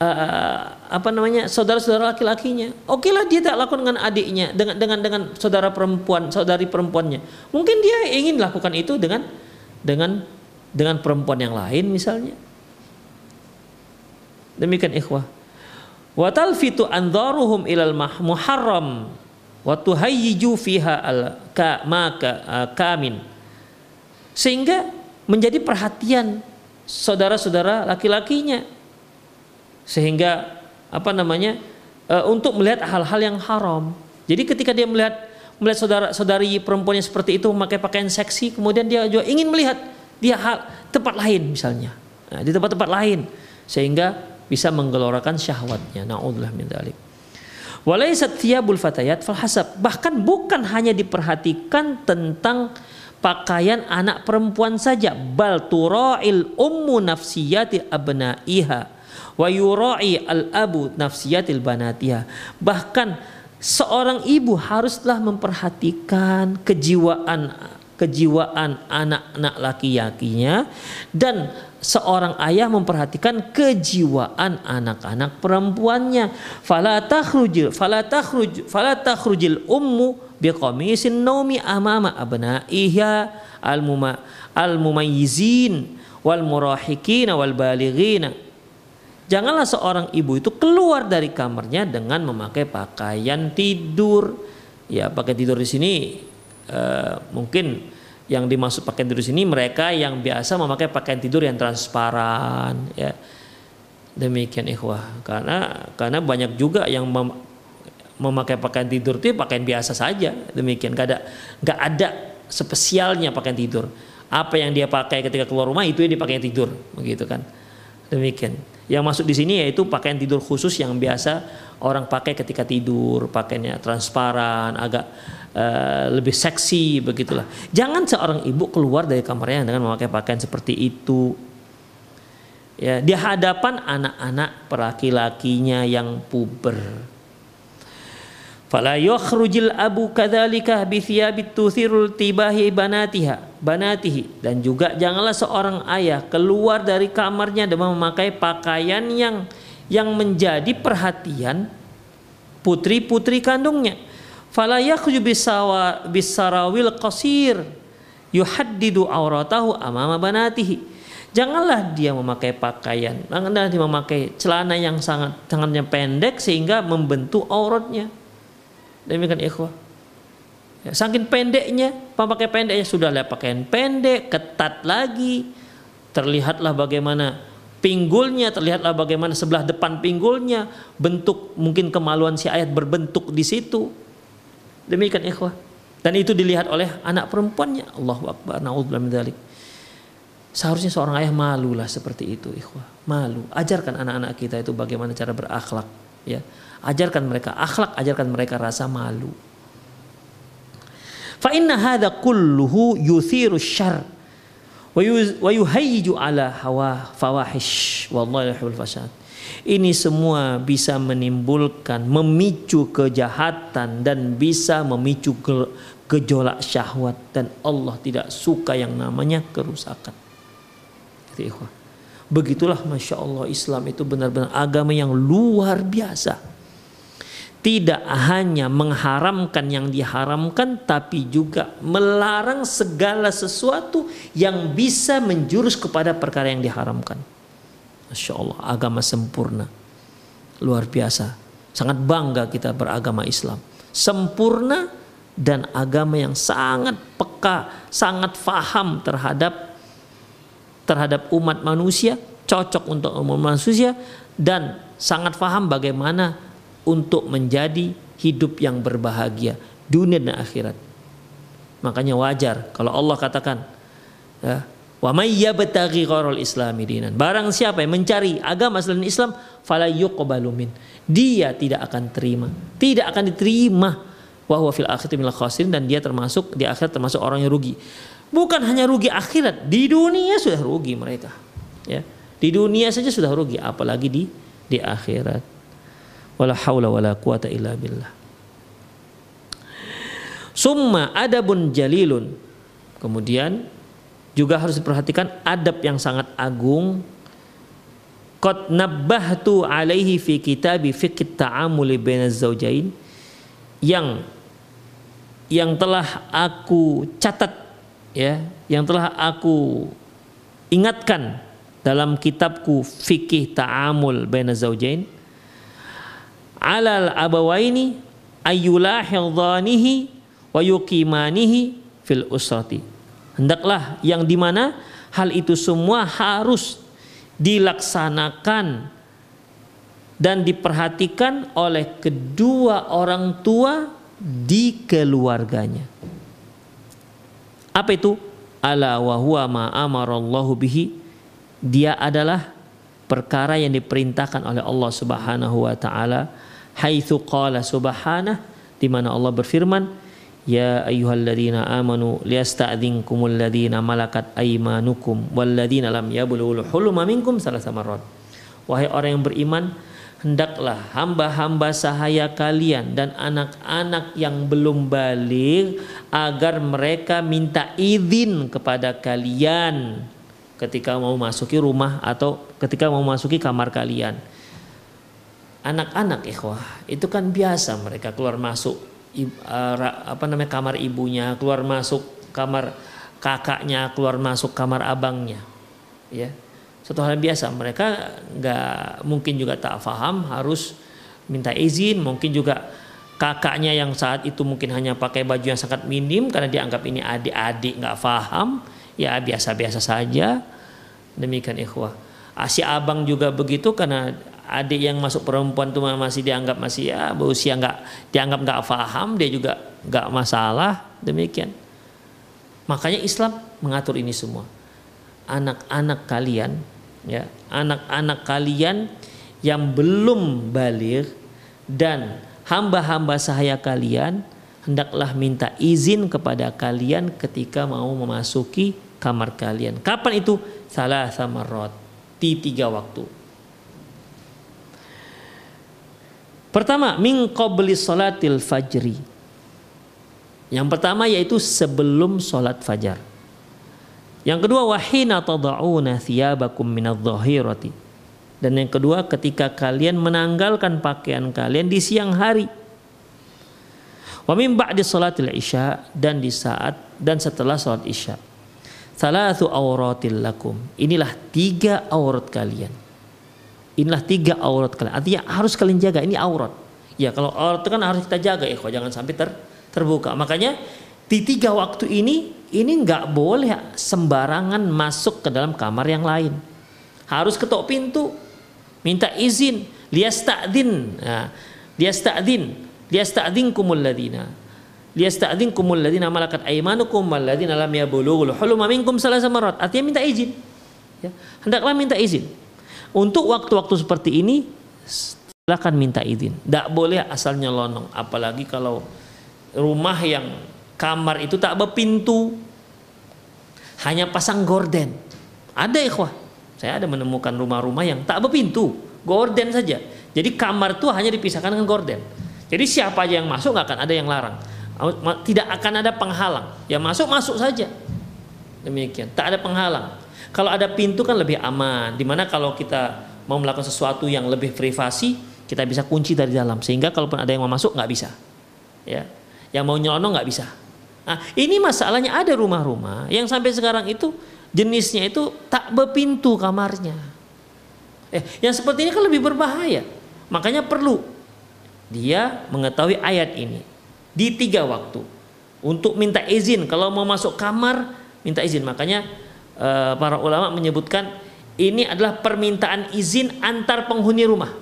uh, apa namanya saudara-saudara laki-lakinya. Oke lah dia tak lakukan dengan adiknya, dengan dengan dengan saudara perempuan, saudari perempuannya. Mungkin dia ingin lakukan itu dengan dengan dengan perempuan yang lain misalnya. Demikian ikhwah. Wa talfitu anzaruhum ilal muharram wa tuhayyiju fiha al ka maka kamin. Sehingga menjadi perhatian saudara-saudara laki-lakinya sehingga apa namanya uh, untuk melihat hal-hal yang haram. Jadi ketika dia melihat melihat saudara-saudari perempuannya seperti itu memakai pakaian seksi, kemudian dia juga ingin melihat dia hal tempat lain misalnya, nah, di tempat-tempat lain sehingga bisa menggelorakan syahwatnya. Nauzubillah min dzalik. Walaisat fatayat falhasab. Bahkan bukan hanya diperhatikan tentang pakaian anak perempuan saja, bal tura'il ummu nafsiyati abna'iha wa yura'i al-abu nafsiyatil banatiha. Bahkan seorang ibu haruslah memperhatikan kejiwaan kejiwaan anak-anak laki-lakinya dan seorang ayah memperhatikan kejiwaan anak-anak perempuannya. Fala takhrujil fala takhruj fala takhrujil ummu biqamisin naumi amama abnaiha al-muma al-mumayyizin wal murahiqina wal balighina Janganlah seorang ibu itu keluar dari kamarnya dengan memakai pakaian tidur. Ya, pakai tidur di sini uh, mungkin yang dimaksud pakaian tidur sini mereka yang biasa memakai pakaian tidur yang transparan ya. Demikian ikhwah. Karena karena banyak juga yang mem memakai pakaian tidur itu pakaian biasa saja. Demikian gak ada gak ada spesialnya pakaian tidur. Apa yang dia pakai ketika keluar rumah itu yang dipakai tidur, begitu kan. Demikian. Yang masuk di sini yaitu pakaian tidur khusus yang biasa orang pakai ketika tidur, pakainya transparan, agak uh, lebih seksi begitulah. Jangan seorang ibu keluar dari kamarnya dengan memakai pakaian seperti itu. Ya, di hadapan anak-anak perlaki-lakinya yang puber. Fala yukhrujil abu kadzalika bi thiyabit tuthirul tibahi banatiha banatihi dan juga janganlah seorang ayah keluar dari kamarnya dengan memakai pakaian yang yang menjadi perhatian putri-putri kandungnya. Fala yakhruju bisawa bisarawil qasir yuhaddidu auratahu amama banatihi. Janganlah dia memakai pakaian, janganlah dia memakai celana yang sangat sangatnya pendek sehingga membentuk auratnya Demikian ikhwah. Ya, saking pendeknya, pakai pendeknya sudah lihat pakaian pendek, ketat lagi. Terlihatlah bagaimana pinggulnya, terlihatlah bagaimana sebelah depan pinggulnya, bentuk mungkin kemaluan si ayat berbentuk di situ. Demikian ikhwah. Dan itu dilihat oleh anak perempuannya. Allahu Akbar. Na'udzubillah min dzalik. Seharusnya seorang ayah malu lah seperti itu, ikhwah. Malu. Ajarkan anak-anak kita itu bagaimana cara berakhlak, ya. Ajarkan mereka akhlak, ajarkan mereka rasa malu. Fa inna hadha kulluhu yuthiru syarr wa yuhayyiju ala hawa fawahish wallahi yuhibbul fasad. Ini semua bisa menimbulkan memicu kejahatan dan bisa memicu gejolak syahwat dan Allah tidak suka yang namanya kerusakan. Begitulah Masya Allah Islam itu benar-benar agama yang luar biasa tidak hanya mengharamkan yang diharamkan tapi juga melarang segala sesuatu yang bisa menjurus kepada perkara yang diharamkan. Masya Allah agama sempurna. Luar biasa. Sangat bangga kita beragama Islam. Sempurna dan agama yang sangat peka, sangat faham terhadap terhadap umat manusia, cocok untuk umat manusia dan sangat faham bagaimana untuk menjadi hidup yang berbahagia dunia dan akhirat. Makanya wajar kalau Allah katakan ya, wa may yabtaghi gharal islami dinan. Barang siapa yang mencari agama selain Islam fala yuqbalu min. Dia tidak akan terima, tidak akan diterima wa huwa fil akhirati minal khasirin dan dia termasuk di akhirat termasuk orang yang rugi. Bukan hanya rugi akhirat, di dunia sudah rugi mereka. Ya. Di dunia saja sudah rugi, apalagi di di akhirat wala haula wala quwata illa billah. Summa adabun jalilun. Kemudian juga harus diperhatikan adab yang sangat agung. Qad nabbahtu alaihi fi kitabi fiqh ta'amuli zaujain yang yang telah aku catat ya, yang telah aku ingatkan dalam kitabku fikih ta'amul bainaz zaujain alal abawaini ayyulahidhanihi wa yuqimanihi fil usrati. Hendaklah yang di mana hal itu semua harus dilaksanakan dan diperhatikan oleh kedua orang tua di keluarganya. Apa itu? Ala wa huwa ma amarallahu bihi. Dia adalah perkara yang diperintahkan oleh Allah Subhanahu wa taala haitsu qala subhanah di mana Allah berfirman ya ayyuhalladzina amanu liyasta'dzinkumul ladzina malakat aymanukum walladzina lam yablughul huluma minkum salasa marrat wahai orang yang beriman hendaklah hamba-hamba sahaya kalian dan anak-anak yang belum balik agar mereka minta izin kepada kalian ketika mau masuki rumah atau ketika mau masuki kamar kalian. Anak-anak ikhwah itu kan biasa mereka keluar masuk apa namanya kamar ibunya keluar masuk kamar kakaknya keluar masuk kamar abangnya ya. Satu hal biasa mereka nggak mungkin juga tak paham harus minta izin. Mungkin juga kakaknya yang saat itu mungkin hanya pakai baju yang sangat minim karena dianggap ini adik-adik nggak paham ya biasa-biasa saja. Demikian ikhwah. Ah, si abang juga begitu karena adik yang masuk perempuan itu masih dianggap masih ya berusia nggak dianggap nggak paham dia juga nggak masalah. Demikian. Makanya Islam mengatur ini semua. Anak-anak kalian ya anak-anak kalian yang belum balik dan hamba-hamba sahaya kalian hendaklah minta izin kepada kalian ketika mau memasuki kamar kalian. Kapan itu? Salah sama rot di tiga waktu Pertama, min qabli salatil fajri. Yang pertama yaitu sebelum salat fajar. Yang kedua wahina tada'una thiyabakum minadh-dhahirati. Dan yang kedua ketika kalian menanggalkan pakaian kalian di siang hari. Wa min ba'di salatil isya dan di saat dan setelah salat isya. Salatu auratil lakum. Inilah tiga aurat kalian Inilah tiga aurat kalian. Artinya harus kalian jaga. Ini aurat. Ya kalau aurat itu kan harus kita jaga ya. Kok jangan sampai ter, terbuka. Makanya di tiga waktu ini ini nggak boleh sembarangan masuk ke dalam kamar yang lain. Harus ketok pintu, minta izin, lias ta'din. Nah, lias ta'din, lias ta'din kumul ladina. Lias ta'din kumul ladina malakat aimanukum waladina lam yabulughul huluma minkum salah samarat. Artinya minta izin. Ya. Hendaklah minta izin. Untuk waktu-waktu seperti ini silakan minta izin. Tidak boleh asal nyelonong. Apalagi kalau rumah yang kamar itu tak berpintu, hanya pasang gorden. Ada ikhwah. Saya ada menemukan rumah-rumah yang tak berpintu, gorden saja. Jadi kamar itu hanya dipisahkan dengan gorden. Jadi siapa aja yang masuk nggak akan ada yang larang. Tidak akan ada penghalang. Ya masuk masuk saja. Demikian. Tak ada penghalang. Kalau ada pintu kan lebih aman. Di mana kalau kita mau melakukan sesuatu yang lebih privasi, kita bisa kunci dari dalam. Sehingga kalaupun ada yang mau masuk nggak bisa. Ya, yang mau nyelonong nggak bisa. Nah, ini masalahnya ada rumah-rumah yang sampai sekarang itu jenisnya itu tak berpintu kamarnya. Eh, yang seperti ini kan lebih berbahaya. Makanya perlu dia mengetahui ayat ini di tiga waktu untuk minta izin kalau mau masuk kamar minta izin. Makanya Eh, para ulama menyebutkan ini adalah permintaan izin antar penghuni rumah.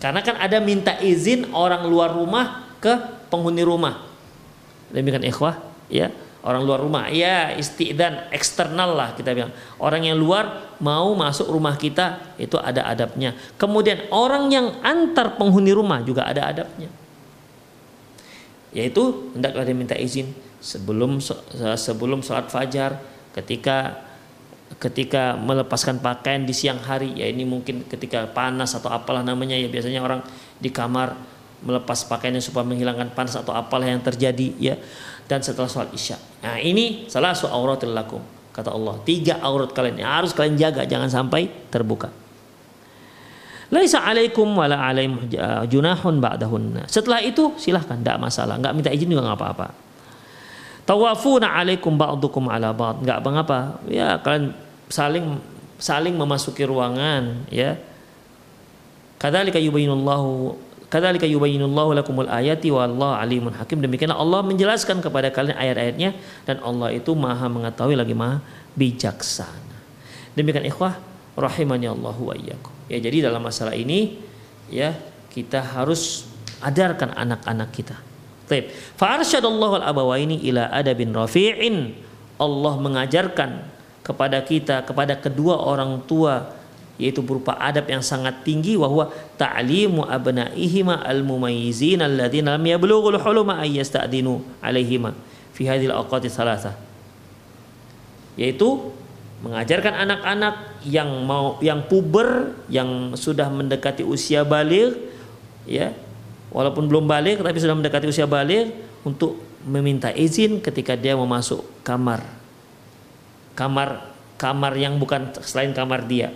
Karena kan ada minta izin orang luar rumah ke penghuni rumah. Demikian ikhwah, ya. Orang luar rumah, ya istidan eksternal lah kita bilang. Orang yang luar mau masuk rumah kita itu ada adabnya. Kemudian orang yang antar penghuni rumah juga ada adabnya. Yaitu hendaklah diminta izin sebelum sebelum sholat fajar, ketika ketika melepaskan pakaian di siang hari ya ini mungkin ketika panas atau apalah namanya ya biasanya orang di kamar melepas pakaiannya supaya menghilangkan panas atau apalah yang terjadi ya dan setelah sholat isya nah ini salah satu auratil lakum kata Allah tiga aurat kalian yang harus kalian jaga jangan sampai terbuka Laisa alaikum wala alaihim junahun ba'dahunna. Setelah itu silahkan, tidak masalah. Nggak minta izin juga nggak apa-apa. Tawafuna alaikum ba'dukum ala ba'd. Enggak mengapa. Ya kalian saling saling memasuki ruangan ya. Kadzalika yubayyinullahu kadzalika yubayyinullahu lakumul ayati wallahu alimun hakim. Demikianlah Allah menjelaskan kepada kalian ayat-ayatnya dan Allah itu Maha mengetahui lagi Maha bijaksana. Demikian ikhwah rahimani Allah wa iyyakum. Ya jadi dalam masalah ini ya kita harus adarkan anak-anak kita Taib. Fa'arsyadallahu al-abawaini ila adabin rafi'in. Allah mengajarkan kepada kita, kepada kedua orang tua yaitu berupa adab yang sangat tinggi wahwa ta'limu abnaihima al-mumayyizin alladziina lam yablughul huluma ay yasta'dinu alaihima fi hadhil awqati thalatha yaitu mengajarkan anak-anak yang mau yang puber yang sudah mendekati usia balik ya walaupun belum balik tapi sudah mendekati usia balik untuk meminta izin ketika dia mau masuk kamar. Kamar kamar yang bukan selain kamar dia.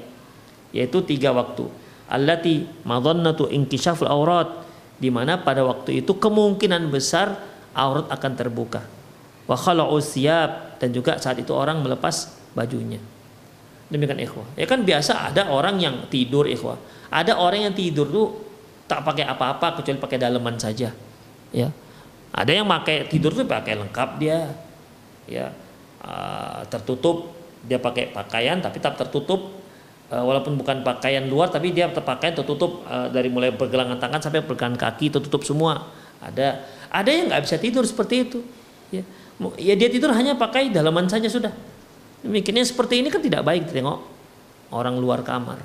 Yaitu tiga waktu. Allati madhannatu inkishaful aurat di mana pada waktu itu kemungkinan besar aurat akan terbuka. Wa khala'u dan juga saat itu orang melepas bajunya. Demikian ikhwah. Ya kan biasa ada orang yang tidur ikhwah. Ada orang yang tidur tuh tak pakai apa-apa kecuali pakai daleman saja. Ya. Ada yang pakai tidur tuh pakai lengkap dia. Ya. Uh, tertutup dia pakai pakaian tapi tetap tertutup uh, walaupun bukan pakaian luar tapi dia terpakaian tertutup uh, dari mulai pergelangan tangan sampai pergelangan kaki tertutup semua. Ada ada yang nggak bisa tidur seperti itu. Ya. ya dia tidur hanya pakai dalaman saja sudah Demikiannya seperti ini kan tidak baik tengok orang luar kamar.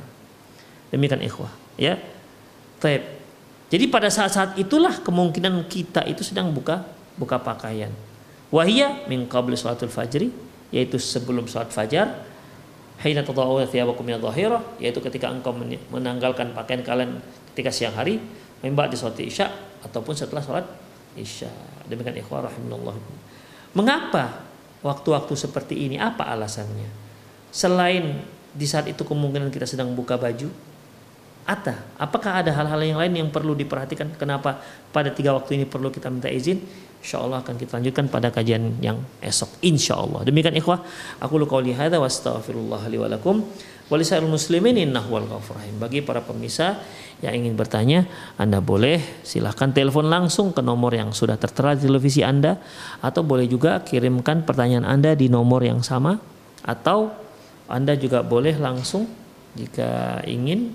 Demikian ikhwah, ya. Taib. Jadi pada saat-saat itulah kemungkinan kita itu sedang buka buka pakaian. Wahia min qabli salatul fajri yaitu sebelum salat fajar hina tadawuna thiyabakum min dhahira yaitu ketika engkau menanggalkan pakaian kalian ketika siang hari mimba di salat isya ataupun setelah salat isya. Demikian ikhwah rahimanallah. Mengapa waktu-waktu seperti ini apa alasannya? Selain di saat itu kemungkinan kita sedang buka baju, Ata, apakah ada hal-hal yang lain yang perlu diperhatikan? Kenapa pada tiga waktu ini perlu kita minta izin? Insya Allah akan kita lanjutkan pada kajian yang esok. Insya Allah. Demikian ikhwah. Aku lu qauli hadza wa astaghfirullah li wa lakum muslimin innahu wal rahim. Bagi para pemirsa yang ingin bertanya, Anda boleh silahkan telepon langsung ke nomor yang sudah tertera di televisi Anda atau boleh juga kirimkan pertanyaan Anda di nomor yang sama atau Anda juga boleh langsung jika ingin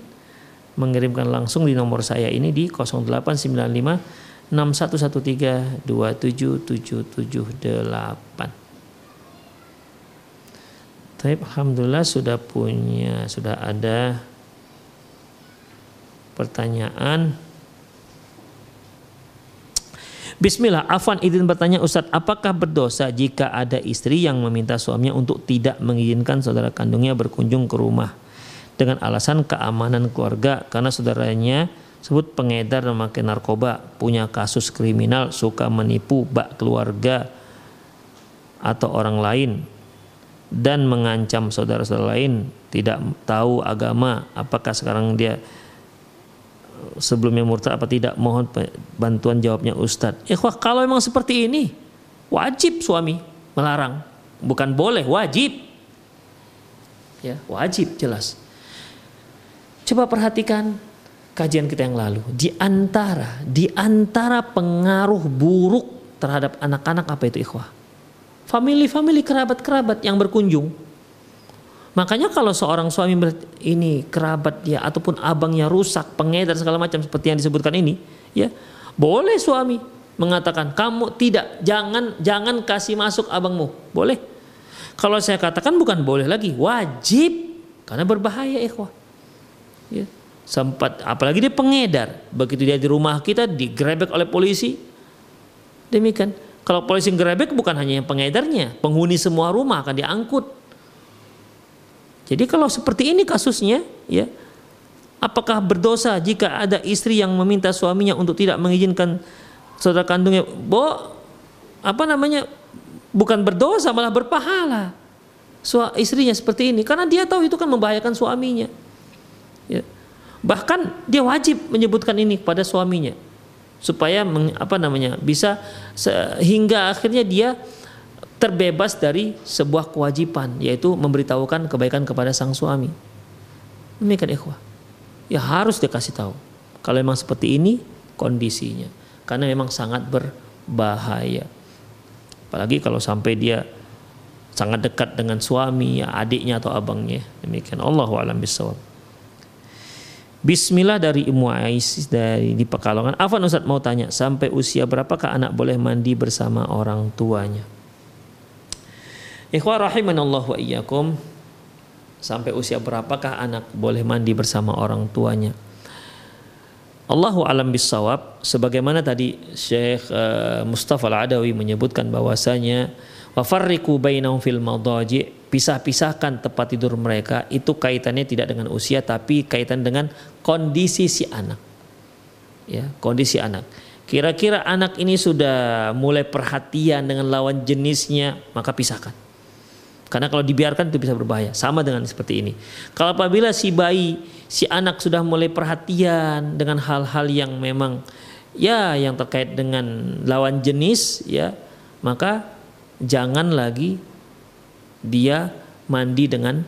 mengirimkan langsung di nomor saya ini di 0895 6113 27778. Tapi alhamdulillah sudah punya, sudah ada pertanyaan Bismillah, Afan izin bertanya Ustadz, apakah berdosa jika ada istri yang meminta suaminya untuk tidak mengizinkan saudara kandungnya berkunjung ke rumah dengan alasan keamanan keluarga karena saudaranya sebut pengedar dan memakai narkoba, punya kasus kriminal, suka menipu bak keluarga atau orang lain dan mengancam saudara-saudara lain tidak tahu agama apakah sekarang dia sebelumnya murtad apa tidak mohon bantuan jawabnya Ustadz ikhwah kalau memang seperti ini wajib suami melarang. Bukan boleh wajib. Ya wajib jelas coba perhatikan kajian kita yang lalu. Di antara di antara pengaruh buruk terhadap anak-anak apa itu ikhwah? Family-family kerabat-kerabat yang berkunjung. Makanya kalau seorang suami ini kerabat dia ataupun abangnya rusak, pengedar segala macam seperti yang disebutkan ini, ya boleh suami mengatakan kamu tidak jangan jangan kasih masuk abangmu, boleh. Kalau saya katakan bukan boleh lagi, wajib. Karena berbahaya ikhwah. Ya. Sempat apalagi dia pengedar, begitu dia di rumah kita digrebek oleh polisi. Demikian. Kalau polisi grebek bukan hanya yang pengedarnya, penghuni semua rumah akan diangkut jadi kalau seperti ini kasusnya, ya, apakah berdosa jika ada istri yang meminta suaminya untuk tidak mengizinkan saudara kandungnya? Bo, apa namanya? Bukan berdosa, malah berpahala. Istrinya seperti ini, karena dia tahu itu kan membahayakan suaminya. Bahkan dia wajib menyebutkan ini kepada suaminya supaya meng, apa namanya bisa sehingga akhirnya dia terbebas dari sebuah kewajiban yaitu memberitahukan kebaikan kepada sang suami. Demikian ikhwah. Ya harus dikasih tahu. Kalau memang seperti ini kondisinya. Karena memang sangat berbahaya. Apalagi kalau sampai dia sangat dekat dengan suami, ya, adiknya atau abangnya. Demikian Allah alam bisawab. Bismillah dari Ibu Ais dari di Pekalongan. Afan Ustaz mau tanya, sampai usia berapakah anak boleh mandi bersama orang tuanya? Ikhwah rahimanallah wa iyyakum. Sampai usia berapakah anak boleh mandi bersama orang tuanya? Allahu alam bisawab sebagaimana tadi Syekh uh, Mustafa Al-Adawi menyebutkan bahwasanya wafarriku bainahum fil madaji pisah-pisahkan tempat tidur mereka itu kaitannya tidak dengan usia tapi kaitan dengan kondisi si anak. Ya, kondisi anak. Kira-kira anak ini sudah mulai perhatian dengan lawan jenisnya, maka pisahkan. Karena kalau dibiarkan itu bisa berbahaya. Sama dengan seperti ini. Kalau apabila si bayi, si anak sudah mulai perhatian dengan hal-hal yang memang ya yang terkait dengan lawan jenis ya, maka jangan lagi dia mandi dengan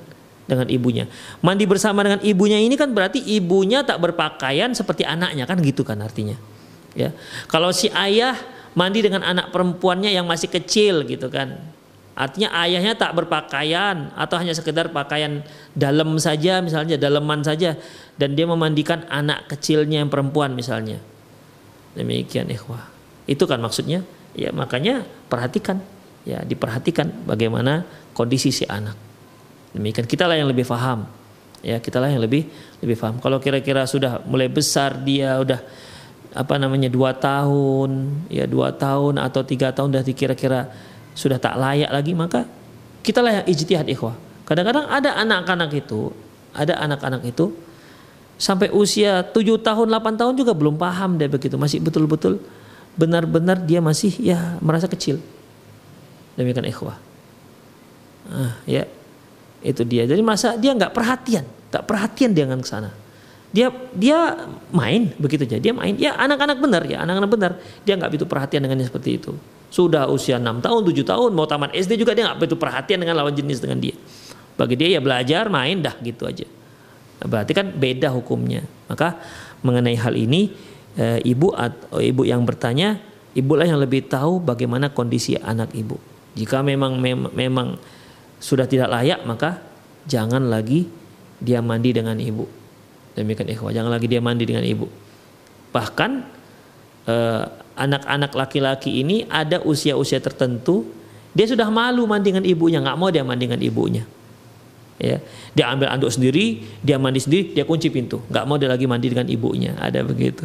dengan ibunya. Mandi bersama dengan ibunya ini kan berarti ibunya tak berpakaian seperti anaknya kan gitu kan artinya. Ya. Kalau si ayah mandi dengan anak perempuannya yang masih kecil gitu kan. Artinya ayahnya tak berpakaian atau hanya sekedar pakaian dalam saja misalnya daleman saja dan dia memandikan anak kecilnya yang perempuan misalnya. Demikian ikhwah. Itu kan maksudnya. Ya makanya perhatikan ya diperhatikan bagaimana kondisi si anak. Demikian kita lah yang lebih paham. Ya, kita lah yang lebih lebih paham. Kalau kira-kira sudah mulai besar dia udah apa namanya dua tahun, ya dua tahun atau tiga tahun dah kira-kira sudah tak layak lagi maka kita lah yang ijtihad ikhwah. Kadang-kadang ada anak-anak itu, ada anak-anak itu sampai usia tujuh tahun, 8 tahun juga belum paham dia begitu, masih betul-betul benar-benar dia masih ya merasa kecil. Demikian ikhwah. Ah, ya itu dia. Jadi masa dia nggak perhatian, tak perhatian dia dengan sana. Dia dia main begitu aja. Dia main. Ya anak-anak benar ya, anak-anak benar. Dia nggak begitu perhatian dengannya seperti itu. Sudah usia 6 tahun, 7 tahun, mau tamat SD juga dia nggak begitu perhatian dengan lawan jenis dengan dia. Bagi dia ya belajar, main dah gitu aja. Berarti kan beda hukumnya. Maka mengenai hal ini e, ibu atau ibu yang bertanya, ibulah yang lebih tahu bagaimana kondisi anak ibu. Jika memang mem memang sudah tidak layak maka jangan lagi dia mandi dengan ibu. Demikian ikhwah, jangan lagi dia mandi dengan ibu. Bahkan eh, anak-anak laki-laki ini ada usia-usia tertentu dia sudah malu mandi dengan ibunya, nggak mau dia mandi dengan ibunya. Ya, dia ambil anduk sendiri, dia mandi sendiri, dia kunci pintu, nggak mau dia lagi mandi dengan ibunya. Ada begitu.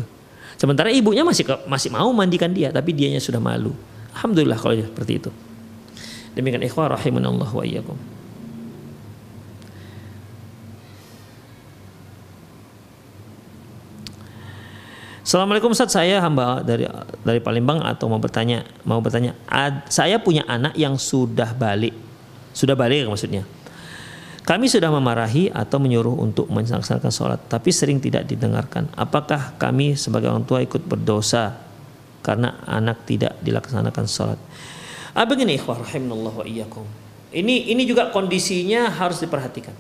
Sementara ibunya masih masih mau mandikan dia, tapi dianya sudah malu. Alhamdulillah kalau seperti itu. Demikian ikhwah rahimanallah wa iyyakum. Assalamualaikum Ustaz, saya hamba dari dari Palembang atau mau bertanya, mau bertanya, ad, saya punya anak yang sudah balik. Sudah balik maksudnya. Kami sudah memarahi atau menyuruh untuk melaksanakan sholat, tapi sering tidak didengarkan. Apakah kami sebagai orang tua ikut berdosa karena anak tidak dilaksanakan sholat? Ah begini ikhwah rahimanallah wa iyyakum. Ini ini juga kondisinya harus diperhatikan.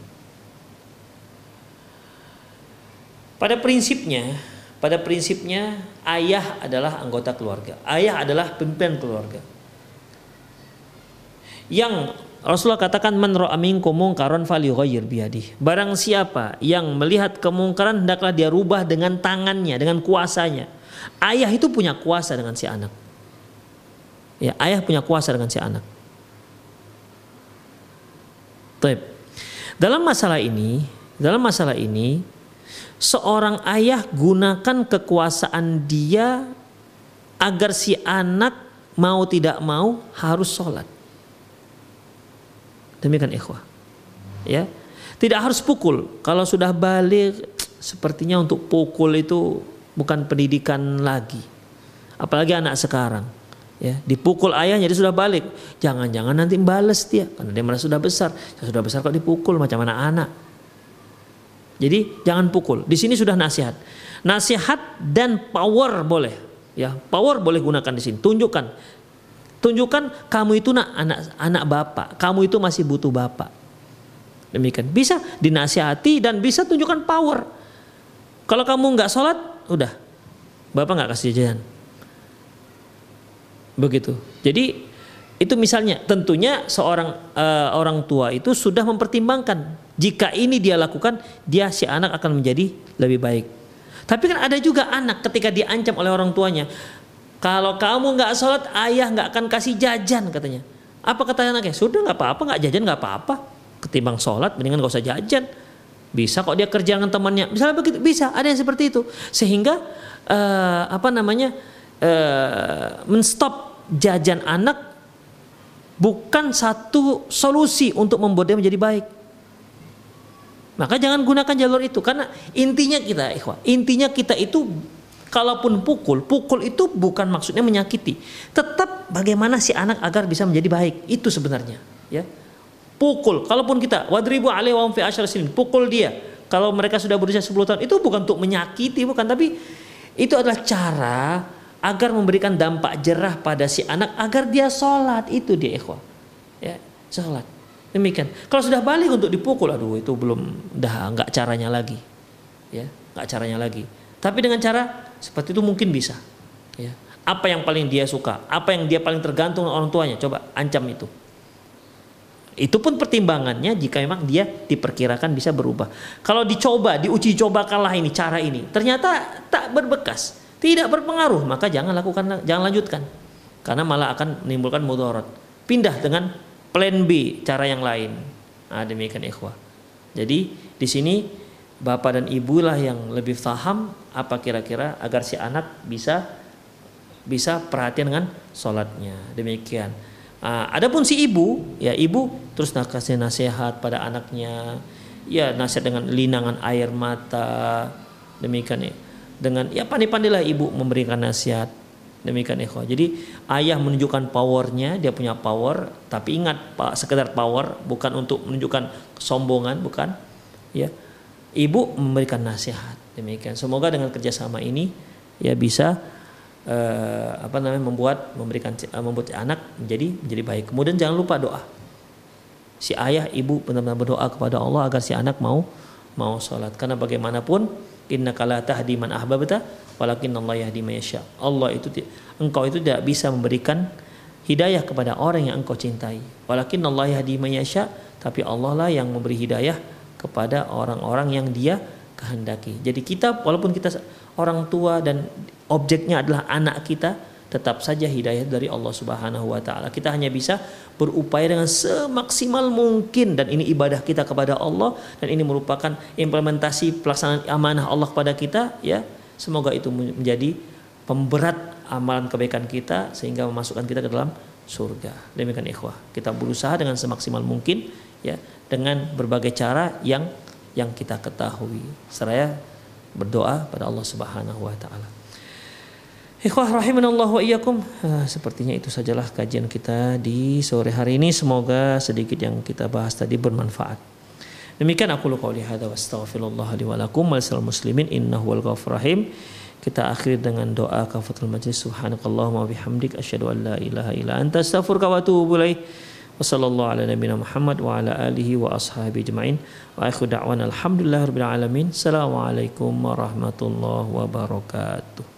Pada prinsipnya, pada prinsipnya ayah adalah anggota keluarga. Ayah adalah pimpinan keluarga. Yang Rasulullah katakan man ra'a minkum munkaran falyughayyir biyadihi. Barang siapa yang melihat kemungkaran hendaklah dia rubah dengan tangannya, dengan kuasanya. Ayah itu punya kuasa dengan si anak. Ya, ayah punya kuasa dengan si anak. Taib. Dalam masalah ini, dalam masalah ini seorang ayah gunakan kekuasaan dia agar si anak mau tidak mau harus sholat. Demikian ikhwah. Ya. Tidak harus pukul. Kalau sudah balik sepertinya untuk pukul itu bukan pendidikan lagi. Apalagi anak sekarang ya dipukul ayahnya dia sudah balik. Jangan-jangan nanti bales dia karena dia merasa sudah besar. Saya sudah besar kok dipukul macam anak-anak jadi jangan pukul. Di sini sudah nasihat. Nasihat dan power boleh. Ya power boleh gunakan di sini. Tunjukkan. Tunjukkan kamu itu nak anak anak bapak. Kamu itu masih butuh bapak. Demikian. Bisa dinasihati dan bisa tunjukkan power. Kalau kamu nggak sholat udah. Bapak nggak kasih jajan Begitu. Jadi itu misalnya tentunya seorang uh, orang tua itu sudah mempertimbangkan jika ini dia lakukan dia si anak akan menjadi lebih baik. Tapi kan ada juga anak ketika diancam oleh orang tuanya kalau kamu nggak sholat ayah nggak akan kasih jajan katanya. Apa kata anaknya? Sudah nggak apa-apa nggak jajan nggak apa-apa. Ketimbang sholat mendingan nggak usah jajan. Bisa kok dia kerja dengan temannya. Misalnya begitu bisa ada yang seperti itu sehingga uh, apa namanya uh, menstop jajan anak bukan satu solusi untuk membuat dia menjadi baik. Maka jangan gunakan jalur itu karena intinya kita ikhwah, intinya kita itu kalaupun pukul, pukul itu bukan maksudnya menyakiti. Tetap bagaimana si anak agar bisa menjadi baik, itu sebenarnya, ya. Pukul, kalaupun kita wadribu alaihi wa fi sinin, pukul dia. Kalau mereka sudah berusia 10 tahun, itu bukan untuk menyakiti, bukan, tapi itu adalah cara agar memberikan dampak jerah pada si anak agar dia sholat itu dia ikhwah ya sholat Demikian. Kalau sudah balik untuk dipukul, aduh itu belum dah nggak caranya lagi. Ya, nggak caranya lagi. Tapi dengan cara seperti itu mungkin bisa. Ya. Apa yang paling dia suka, apa yang dia paling tergantung orang tuanya, coba ancam itu. Itu pun pertimbangannya jika memang dia diperkirakan bisa berubah. Kalau dicoba, diuji coba kalah ini cara ini, ternyata tak berbekas, tidak berpengaruh, maka jangan lakukan, jangan lanjutkan, karena malah akan menimbulkan mudarat. Pindah dengan plan B cara yang lain. Nah, demikian ikhwah. Jadi di sini bapak dan ibu lah yang lebih paham apa kira-kira agar si anak bisa bisa perhatian dengan sholatnya. Demikian. Nah, adapun si ibu, ya ibu terus kasih nasihat pada anaknya, ya nasihat dengan linangan air mata, demikian ya. Dengan ya pandai-pandailah ibu memberikan nasihat Demikian ikhwah. Jadi ayah menunjukkan powernya, dia punya power, tapi ingat Pak, sekedar power bukan untuk menunjukkan kesombongan, bukan. Ya. Ibu memberikan nasihat. Demikian. Semoga dengan kerjasama ini ya bisa uh, apa namanya membuat memberikan membuat anak menjadi menjadi baik. Kemudian jangan lupa doa. Si ayah, ibu benar-benar berdoa kepada Allah agar si anak mau mau sholat. Karena bagaimanapun Inna kala tahdi man ahbabta walakin Allah yahdi mayasya. Allah itu engkau itu tidak bisa memberikan hidayah kepada orang yang engkau cintai. Walakin Allah yahdi mayasya, tapi Allah lah yang memberi hidayah kepada orang-orang yang Dia kehendaki. Jadi kita walaupun kita orang tua dan objeknya adalah anak kita, tetap saja hidayah dari Allah Subhanahu wa taala. Kita hanya bisa berupaya dengan semaksimal mungkin. Dan ini ibadah kita kepada Allah. Dan ini merupakan implementasi pelaksanaan amanah Allah kepada kita ya. Semoga itu menjadi pemberat amalan kebaikan kita sehingga memasukkan kita ke dalam surga. Demikian ikhwah. Kita berusaha dengan semaksimal mungkin ya dengan berbagai cara yang yang kita ketahui. Seraya berdoa pada Allah Subhanahu wa taala Ikhwah rahimanallah wa iyyakum. Sepertinya itu sajalah kajian kita di sore hari ini. Semoga sedikit yang kita bahas tadi bermanfaat. Demikian aku lu qauli hadza wa astaghfirullah li wa lakum wa muslimin innahu wal ghafur rahim. Kita akhir dengan doa kafatul majlis subhanakallahumma bihamdik asyhadu an la ilaha illa anta astaghfiruka wa atubu ilaik. Wa sallallahu ala nabiyyina Muhammad wa ala alihi wa ashabi ajmain. Wa akhiru da'wana alhamdulillahirabbil alamin. Assalamualaikum warahmatullahi wabarakatuh.